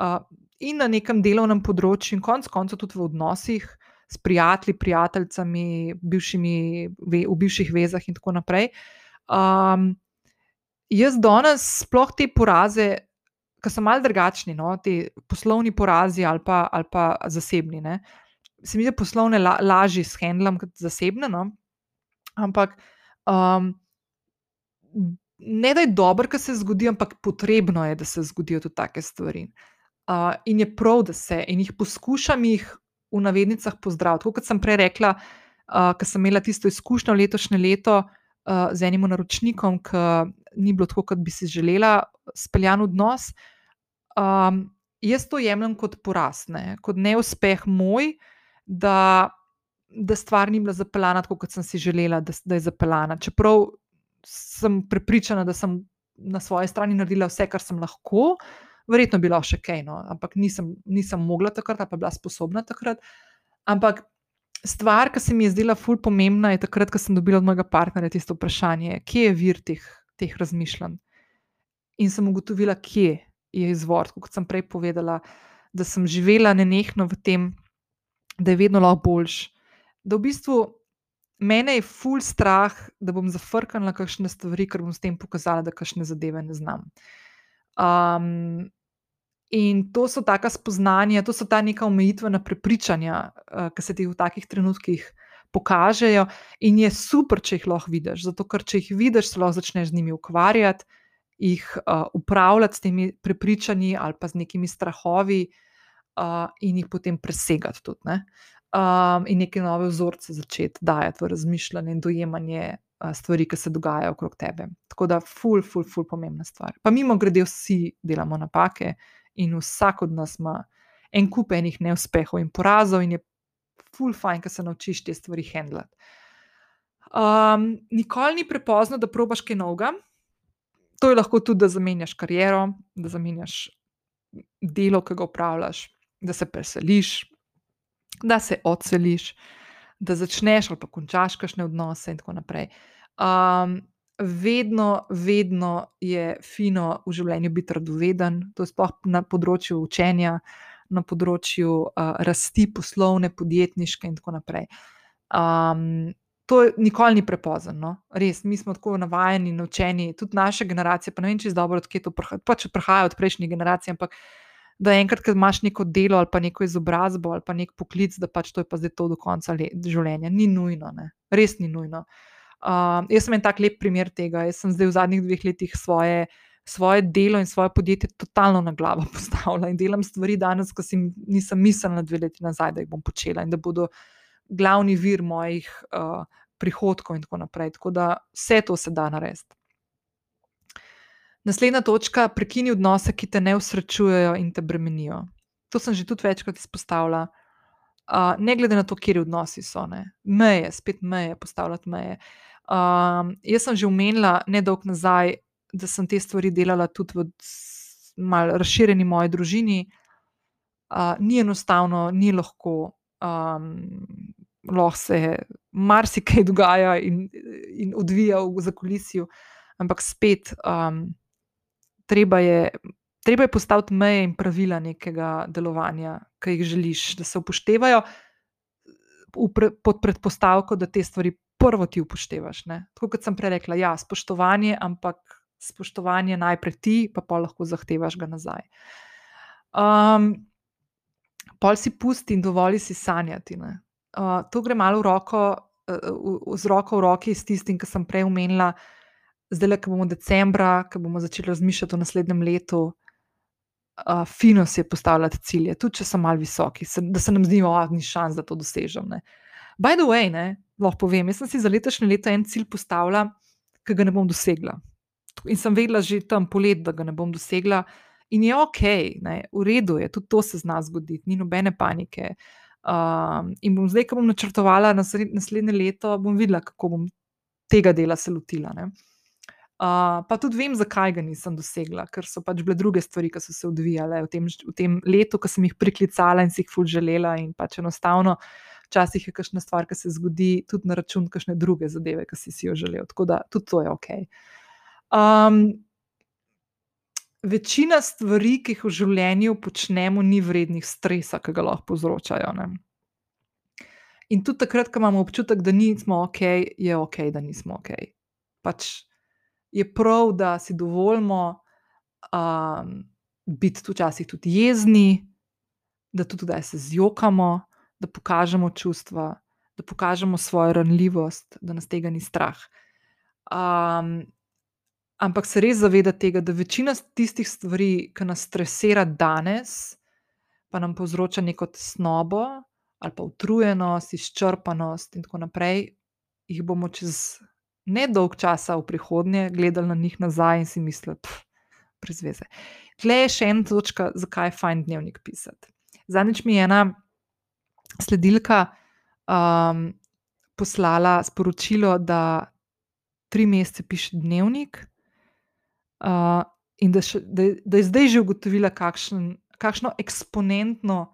uh, in na nekem delovnem področju, in konec koncev tudi v odnosih s prijatelji, prijateljicami, bivšimi, v bivših vezah in tako naprej. Um, jaz danes sploh te poraze, ki so malce drugačni, no, ti poslovni porazi ali pa, ali pa zasebni. Ne. Se mi zdi, da poslovne la, lažje shendlam kot zasebne, no. ampak um, ne da je dobro, kar se zgodi, ampak potrebno je, da se zgodijo tudi take stvari. Uh, in je prav, da se in jih poskušam jih v navednicah pozdraviti. Kot sem prej rekla, uh, ker sem imela tisto izkušnjo letošnje leto uh, z enim naročnikom, ki ni bilo tako, kot bi si želela, speljan odnos. Um, jaz to jemljem kot poraz, ne? kot neuspeh moj, da, da stvar ni bila zapeljana tako, kot sem si želela, da, da je zapeljana. Čeprav sem prepričana, da sem na svoji strani naredila vse, kar sem lahko, verjetno bilo še kaj, no? ampak nisem, nisem mogla takrat, pa bila sposobna takrat. Ampak stvar, ki se mi je zdela ful pomembna, je takrat, ko sem dobila od mojega partnerja tisto vprašanje, kje je vir teh, teh razmišljanj. In sem ugotovila, kje je izvor, kot sem prej povedala, da sem živela nenehno v tem, da je vedno lahko boljš. Da v bistvu mene je ful strah, da bom zafrknila kakšne stvari, ker bom s tem pokazala, da kakšne zadeve ne znam. Um, in to so taka spoznanja, to so ta neka omejitvena prepričanja, uh, ki se ti v takih trenutkih pokažejo, in je super, če jih lahko vidiš. Zato, ker če jih vidiš, se lahko začneš z njimi ukvarjati, jih uh, upravljati s temi prepričanji ali pa z nekimi strahovi, uh, in jih potem presegati tudi. Ne? um, in neke nove vzorce začeti dajati v razmišljanje in dojemanje uh, stvari, ki se dogajajo okrog tebe. Tako da, ful, ful, ful, pomembna stvar. Pa mimo grede, vsi delamo napake in vsak od nas ima en kup enih neuspehov in porazov, in je ful, fajn, da se naučiš te stvari handlati. Um, nikoli ni prepozno, da probaš kaj novega. To je lahko tudi, da zamenjaš kariero, da zamenjaš delo, ki ga upravljaš, da se preseliš, da se odseliš, da začneš ali pa končaš kakšne odnose in tako naprej. Um, vedno, vedno je fino v življenju biti radoveden, to je sploh na področju učenja, na področju uh, rasti poslovne, podjetniške in tako naprej. Um, To nikoli ni prepozno, no? res. Mi smo tako navajeni, naučeni, tudi naša generacija. Pa ne vem, če je dobro, odkje to prihaja. Pač prihaja od prejšnjih generacij, ampak uh, da enkrat, ko imaš neko delo ali pa neko izobrazbo ali pa nek poklic, da pač to je pa zdaj to do konca življenja. Ni nujno, ne? res ni nujno. Uh, jaz sem en tak lep primer tega. Jaz sem zdaj v zadnjih dveh letih svoje, svoje delo in svoje podjetje totalno na glavo [laughs] postavila in delam stvari danes, ki si nisem mislila dve leti nazaj, da jih bom počela in da bodo glavni vir mojih uh, prihodkov in tako naprej. Tako da vse to se da narediti. Naslednja točka: prekini odnose, ki te ne usrečujejo in te bremenijo. To sem že tudi večkrat izpostavila. Uh, ne glede na to, kje odnosi so, ne. meje, spet meje, postavljati meje. Um, jaz sem že omenila nedolgo nazaj, da sem te stvari delala tudi v malo razširjeni moji družini. Uh, ni enostavno, ni lahko, um, lahko se marsikaj [laughs] dogaja in, in odvija v zakulisju, ampak spet. Um, treba je, treba je postaviti meje in pravila nekega delovanja, ki jih želiš, da se upoštevajo, pre, pod predpostavko, da te stvari prvo ti upoštevaš. Ne? Tako kot sem prej rekla, ja, spoštovanje, ampak spoštovanje najprej ti, pa pa lahko zahtevaš ga nazaj. Um, pol si pusti in dovoli si sanjati. Uh, to gre malo v roko, uh, z roko v roki s tistim, kar sem prej omenila zdaj, ko bomo decembra, ko bomo začeli razmišljati o naslednjem letu, uh, fino si je postavljati cilje, tudi če so malo visoki, se, da se nam zdi, da ni šans, da to dosežem. Ne. By the way, ne, lahko povem, jaz sem si za letošnje leto en cilj postavila, ki ga ne bom dosegla. In sem vedela že tam polet, da ga ne bom dosegla. In je ok, ne, v redu je, tudi to se zna zgoditi, ni nobene panike. Um, in bom zdaj, ko bom načrtovala naslednje leto, bom videla, kako bom tega dela se lotila. Ne. Uh, pa tudi vem, zakaj ga nisem dosegla, ker so pač bile druge stvari, ki so se odvijale v tem, v tem letu, ki sem jih priklicala in si jih ful želela. In pač enostavno, včasih je kakšna stvar, ki se zgodi tudi na račun kakšne druge zadeve, ki si, si jo želel. Tako da tudi to je ok. Um, večina stvari, ki jih v življenju počnemo, ni vrednih stresa, ki ga lahko povzročajo. Ne? In tudi takrat, ko imamo občutek, da nismo ok, je ok, da nismo ok. Pač je prav, da si dovolimo um, biti včasih tudi jezni, da tudi da se zjokamo, da pokažemo čustva, da pokažemo svojo ranljivost, da nas tega ni strah. Um, Ampak se res zavedati tega, da večina tistih stvari, ki nas stresira danes, pa nam povzroča neko tesnobo ali pa utrujenost, izčrpanost in tako naprej, jih bomo čez nedolg časa v prihodnje gledali na njih nazaj in si mislili, brez veze. Tle je še ena točka, zakaj je fajn dnevnik pisati. Zadnjič mi je ena sledilka um, poslala sporočilo, da tri mesece piše dnevnik uh, in da, še, da, da je zdaj že ugotovila, kakšen, kakšno eksponentno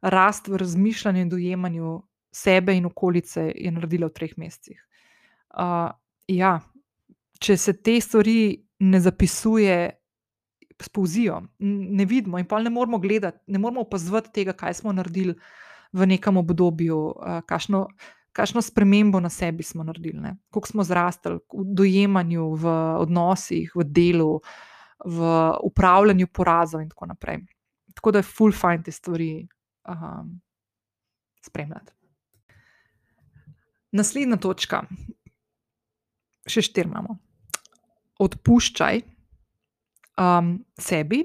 rast v razmišljanju in dojemanju sebe in okolice je naredila v treh mesecih. Uh, ja, če se te stvari ne zapisuje, spouzijo, ne vidimo in pa ne moramo gledati, ne moramo opazovati tega, kaj smo naredili v nekem obdobju, uh, kakšno kakšno spremembo na sebi smo naredili, ne? koliko smo zrastali v dojemanju, v odnosih, v delu, v upravljanju porazov in tako naprej. Tako da je full fajn te stvari um, spremljati. Naslednja točka, še štiri imamo. Odpuščaj um, sebi,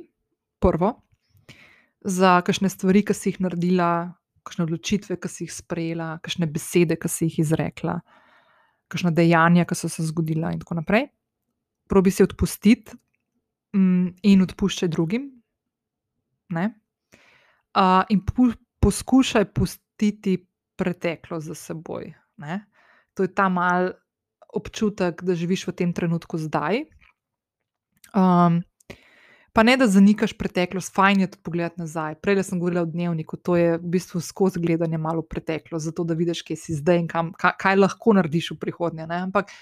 prvo, za kakšne stvari, ki si jih naredila, kakšne odločitve, ki si jih sprejela, kakšne besede, ki si jih izrekla, kakšne dejanja, ki so se zgodila, in tako naprej. Probi se odpustiti um, in odpuščaj drugim. Uh, in pu, poskušaj pustiti preteklost za seboj. Ne? To je ta mal občutek, da živiš v tem trenutku zdaj. Um, Pa ne, da zanikaš preteklost, fajn je to pogledati nazaj. Prej sem govorila o dnevniku, to je v bistvu skozi gledanje malo preteklost, zato da vidiš, kje si zdaj in kam, kaj, kaj lahko narediš v prihodnje. Ne? Ampak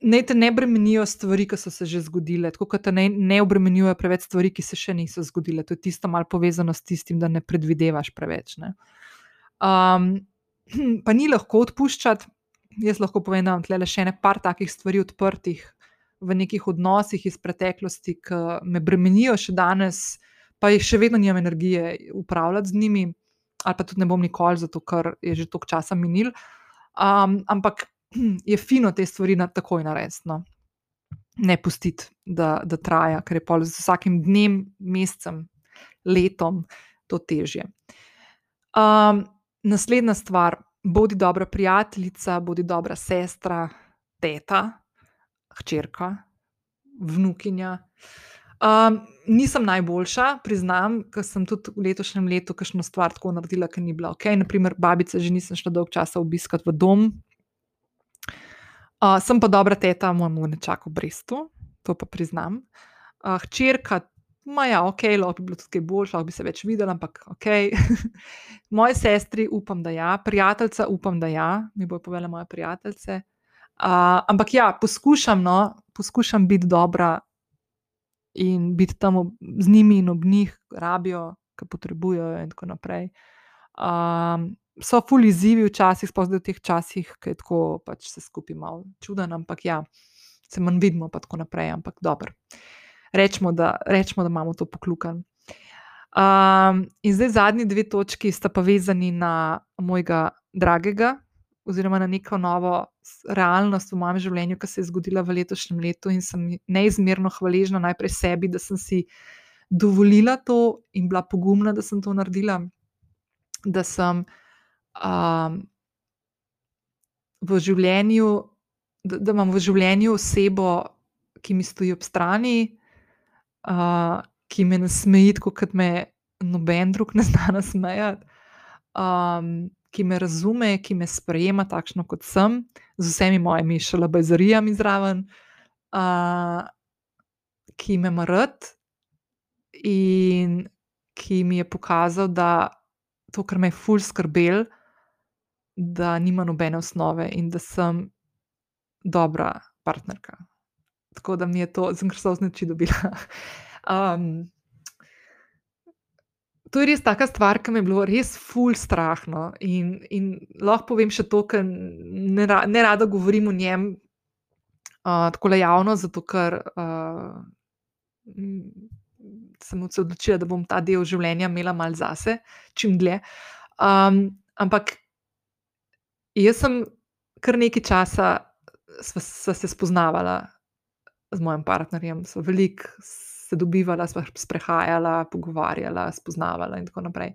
ne te ne bremenijo stvari, ki so se že zgodile, tako da te ne, ne obremenjujejo preveč stvari, ki se še niso zgodile. To je tisto malo povezano s tistim, da ne predvidevaš preveč. Ne? Um, [clears throat] pa ni lahko odpuščati. Jaz lahko povem, da imam le še ne par takih stvari odprtih, v nekih odnosih iz preteklosti, ki me bremenijo še danes, pa jih še vedno nimam energije upravljati z njimi, ali pa tudi ne bom nikoli, zato ker je že toliko časa minil. Um, ampak [clears throat] je fino te stvari na, takoj narediti. No. Ne pustiti, da, da traja, ker je pol z vsakim dnem, mesecem, letom to težje. Um, naslednja stvar, bodi dobra prijateljica, bodi dobra sestra, teta, hčerka, vnukinja. Um, nisem najboljša, priznam, ker sem tudi v letošnjem letu kakšno stvar tako naredila, ki ni bila ok. Naprimer, babice že nisem šla dolgo časa obiskati v dom. Uh, sem pa dobra teta, nečaku v Brestu, to pa priznam. Uh, hčerka, maja, ok, lahko bi bilo tudi kaj boljše, lahko bi se več videla, ampak ok. [laughs] Moje sestri, upam, da ja, prijateljica, upam, da ja, mi bo povedala moje prijateljice. Uh, ampak ja, poskušam, no, poskušam biti dobra in biti tam z njimi in ob njih, rabijo, ki potrebujejo, in tako naprej. Um, so fully izzivi včasih, sploh v teh časih, ki je tako pač se skupaj malo čuden, ampak ja, se manj vidimo, pa tako naprej. Ampak dobro, rečemo, da, rečemo, da imamo to poklukan. Um, in zdaj zadnji dve točki sta pa vezani na mojega dragega, oziroma na neko novo realnost v mojem življenju, ki se je zgodila v letošnjem letu, in sem neizmerno hvaležna najprej sebi, da sem si dovolila to in bila pogumna, da sem to naredila. Da sem um, v življenju, da, da imam v življenju osebo, ki mi stoji ob strani, uh, ki me nasmeji, kot me noben drug ne zna nasmejati. Um, ki me razume, ki me sprejema takšno, kot sem, z vsemi mojimi šalabazarijami zraven, uh, ki me ima rad in ki mi je pokazal, da to, kar me je ful skrbel, da nima nobene osnove in da sem dobra partnerka. Tako da mi je to, sem kar so znači dobila. [laughs] Um, to je res taka stvar, ki me je bilo res ful strahno. In, in lahko povem še to, ker ne, ne rada govorim o njem uh, tako le javno, zato ker uh, sem se odločila, da bom ta del življenja imela mal zase, čim dlje. Um, ampak jaz sem kar nekaj časa. Sva se spoznavala z mojim partnerjem, sva veliko se dobivala, sva sprehajala, pogovarjala, spoznavala in tako naprej.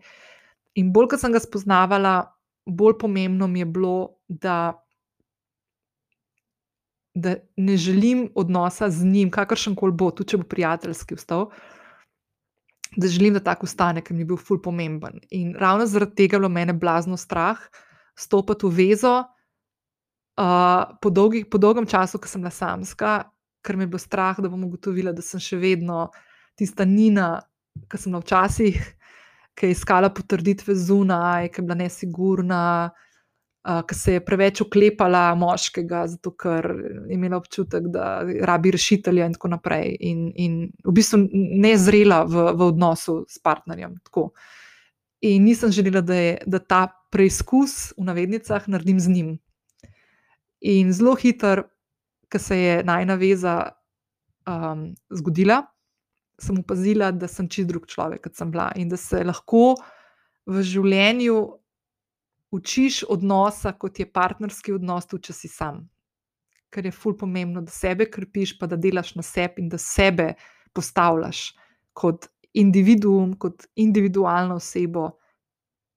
In bolj, ko sem ga spoznavala, bolj pomembno mi je bilo, da, da ne želim odnosa z njim, kakršen koli bo, tudi če bo prijateljski vstal. Da želim, da tako ostane, ker mi je bil ful pomemben. In ravno zaradi tega je bilo mene blazno strah stopiti v vezo uh, po, dolgi, po dolgem času, ko sem bila samska, ker me je bilo strah, da bom ugotovila, da sem še vedno tista Nina, ki sem bila včasih, ki je iskala potrditve zunaj, ki je bila nesigurna, uh, ki se je preveč oklepala moškega, zato ker je imela občutek, da rabi rešitelja in tako naprej. In, in v bistvu ne zrela v, v odnosu s partnerjem. Tako. In nisem želela, da, je, da ta preizkus v navednicah naredim z njim. In zelo hiter ko se je najna veza um, zgodila, sem opazila, da sem čist drug človek, kot sem bila in da se lahko v življenju učiš odnosa, kot je partnerski odnos, tudi če si sam. Ker je ful pomembno, da sebe krpiš, pa da delaš na sebi in da sebe postavljaš kot individuum, kot individualno osebo,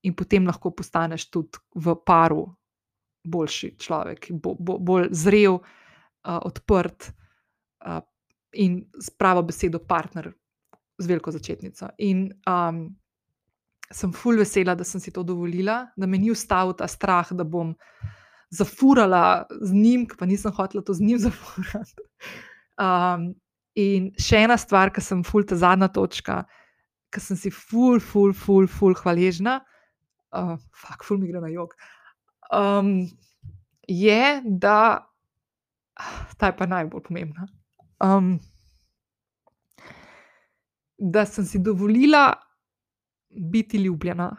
in potem lahko postaneš tudi v paru boljši človek, bo, bo, bolj zrel, uh, odprt uh, in s pravo besedo partner, z veliko začetnico. In um, sem fulj vesela, da sem si to dovolila, da me ni ustavil ta strah, da bom zafurala z njim, pa nisem hotela to z njim [laughs] zafurati. Um, in še ena stvar, ki sem fulj ta zadnja točka, ki sem si fulj, fulj, fulj, fulj hvaležna, uh, fuk, fulj mi gre na jog. Um, je, da [sighs] ta je pa najbolj pomembna. Um, da sem si dovolila biti ljubljena.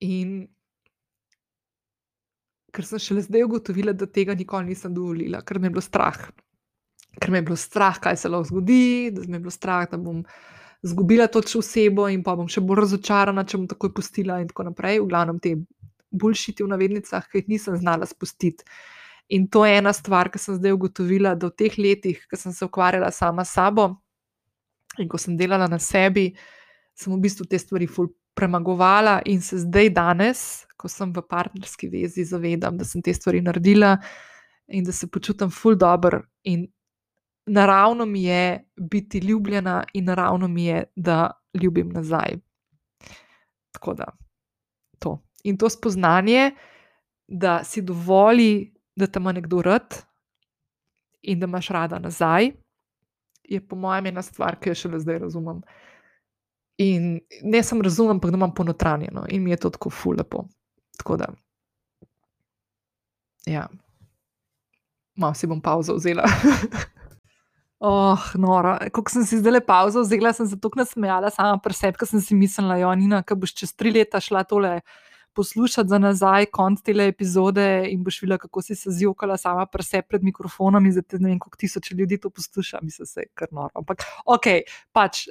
In ker sem šele zdaj ugotovila, da tega nikoli nisem dovolila, ker me je bilo strah. Ker me je bilo strah, kaj se lahko zgodi, da me je bilo strah, da bom izgubila to osebo in pa bom še bolj razočarana, če bom takoj pustila, in tako naprej. V glavnem te boljšiti v navednicah, ki jih nisem znala spustiti. In to je ena stvar, ki sem zdaj ugotovila, da v teh letih, ko sem se ukvarjala sama s sabo in ko sem delala na sebi, sem v bistvu te stvari ful premagovala in se zdaj, danes, ko sem v partnerski vezi, zavedam, da sem te stvari naredila in da se počutim ful dobro. In naravno mi je biti ljubljena, in naravno mi je, da ljubim nazaj. Tako da to. In to spoznanje, da si dovoli da te ima nekdo rad in da imaš rada nazaj, je po mojem ena stvar, ki jo šele zdaj razumem. In ne samo razumem, ampak da imam ponotranjeno in mi je to tako fulepo. Tako da, ja, malo si bom pauzo vzela. [laughs] Oh, nora. Ko sem si zdaj le pauzo vzela, sem se tako nasmejala sama pri sebi, ker sem si mislila, da ja, boš čez tri leta šla tole poslušati za nazaj konc te epizode in boš videla, kako si se zjokala sama pri sebi pred mikrofonom in zdaj ne vem, koliko tisoč ljudi to posluša, mi se je kar noro. Ampak, ok, pač,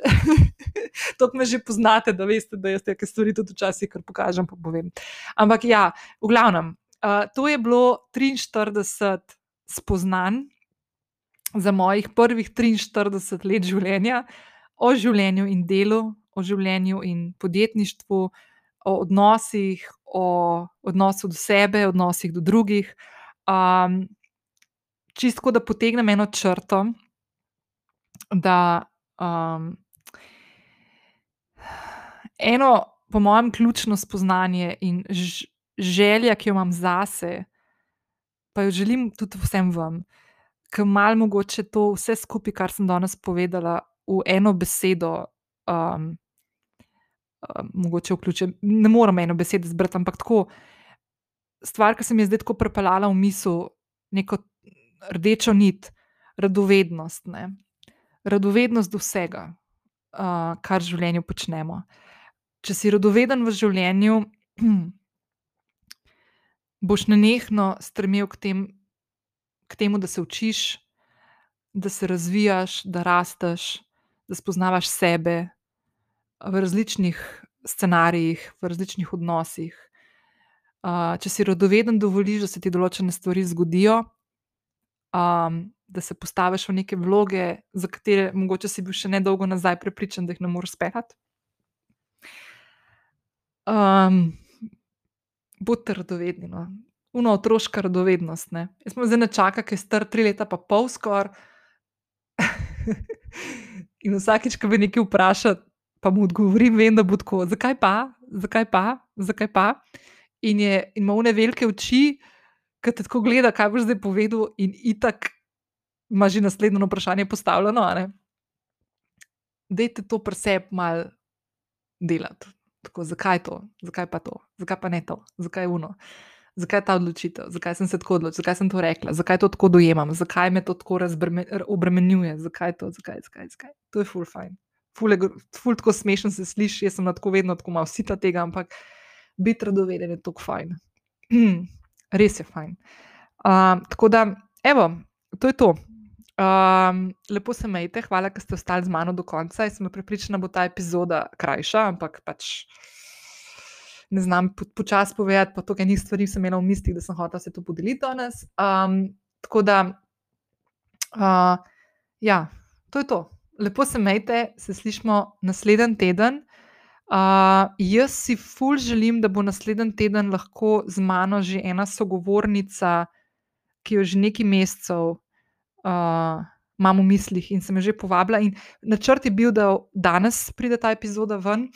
[laughs] to me že poznate, da veste, da jaz te stvari tudi včasih kar pokažem, pa povem. Ampak ja, v glavnem, uh, to je bilo 43 spoznanj za mojih prvih 43 let življenja o življenju in delu, o življenju in podjetništvu o odnosih, o odnosu do sebe, odnosih do drugih. Um, čisto, da potegnem eno črto, da um, eno, po mojem, ključno spoznanje in želja, ki jo imam zase, pa jo želim tudi vsem vam, ki malo mogoče to vse skupaj, kar sem danes povedala, v eno besedo. Um, Mogoče vključim, ne morem eno besedo zbrati, ampak tako. Stvar, ki se mi je zdaj tako prepeljala v misel, neko rdečo nit, radovednost. Ne? Radovednost do vsega, uh, kar v življenju počnemo. Če si radoveden v življenju, [clears throat] boš nenehno stremel k, tem, k temu, da se učiš, da se razvijaš, da rasteš, da spoznavaš sebe v različnih scenarijih, v različnih odnosih. Uh, če si radoveden, dovoliš, da se ti določene stvari zgodijo, um, da se postaviš v neke vloge, za katere mogoče si bil še ne dolgo nazaj prepričan, da jih ne moreš speljati. Um, Bodite radovedni. No. Uno otroška radovednost. Ne. Jaz sem zdaj nečaka, ki je star tri leta, pa pol skoraj. [laughs] In vsakič, ko me nekaj vpraša, pa mu odgovorim, vem, da bo tako. Zakaj pa, zakaj pa, zakaj pa. In, je, in ima vne velike oči, ki te tako gleda, kaj boš zdaj povedal, in itak ima že naslednjo vprašanje postavljeno. Dajte to preseb mal delati. Tako, zakaj to, zakaj pa to, zakaj pa ne to, zakaj uno, zakaj ta odločitev, zakaj sem se tako odločila, zakaj sem to rekla, zakaj to tako dojemam, zakaj me to tako obremenjuje, zakaj to, zakaj, zakaj, zakaj. To je full fine. Ful, ful tako smešen se sliši, jaz sem tako vedno tako malo sita tega, ampak biti radoveden je tako fajn. [clears throat] Res je fajn. Uh, tako da, evo, to je to. Um, lepo se majte, hvala, da ste ostali z mano do konca. Jaz sem pripričana, da bo ta epizoda krajša, ampak pač ne znam počasi po povedati, pa to, kaj ni stvari, sem imela v mislih, da sem hotela se to podeliti danes. Um, tako da, uh, ja, to je to. Lepo se majte, se slišmo naslednji teden. Uh, jaz si ful želim, da bo naslednji teden lahko z mano že ena sogovornica, ki jo že nekaj mesecev uh, imam v mislih in sem jo že povabila. In načrt je bil, da danes pride ta epizoda ven,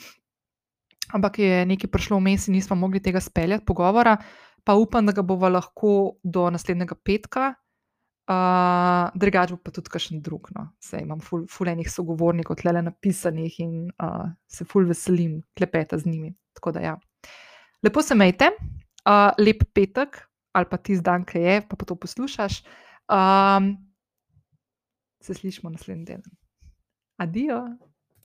ampak je nekaj prišlo vmes in nismo mogli tega speljati, pogovora. Pa upam, da ga bomo lahko do naslednjega petka, uh, drugače pa tudi kakšen drug. No. Sej imam ful, fulejnih sogovornikov, tle napisanih in uh, se ful veselim klepeta z njimi. Tako da ja. Lepo se majte, uh, lep petek ali pa tisti dan, ki je, pa, pa to poslušaš. Um, Se slišimo naslednji teden. Adijo!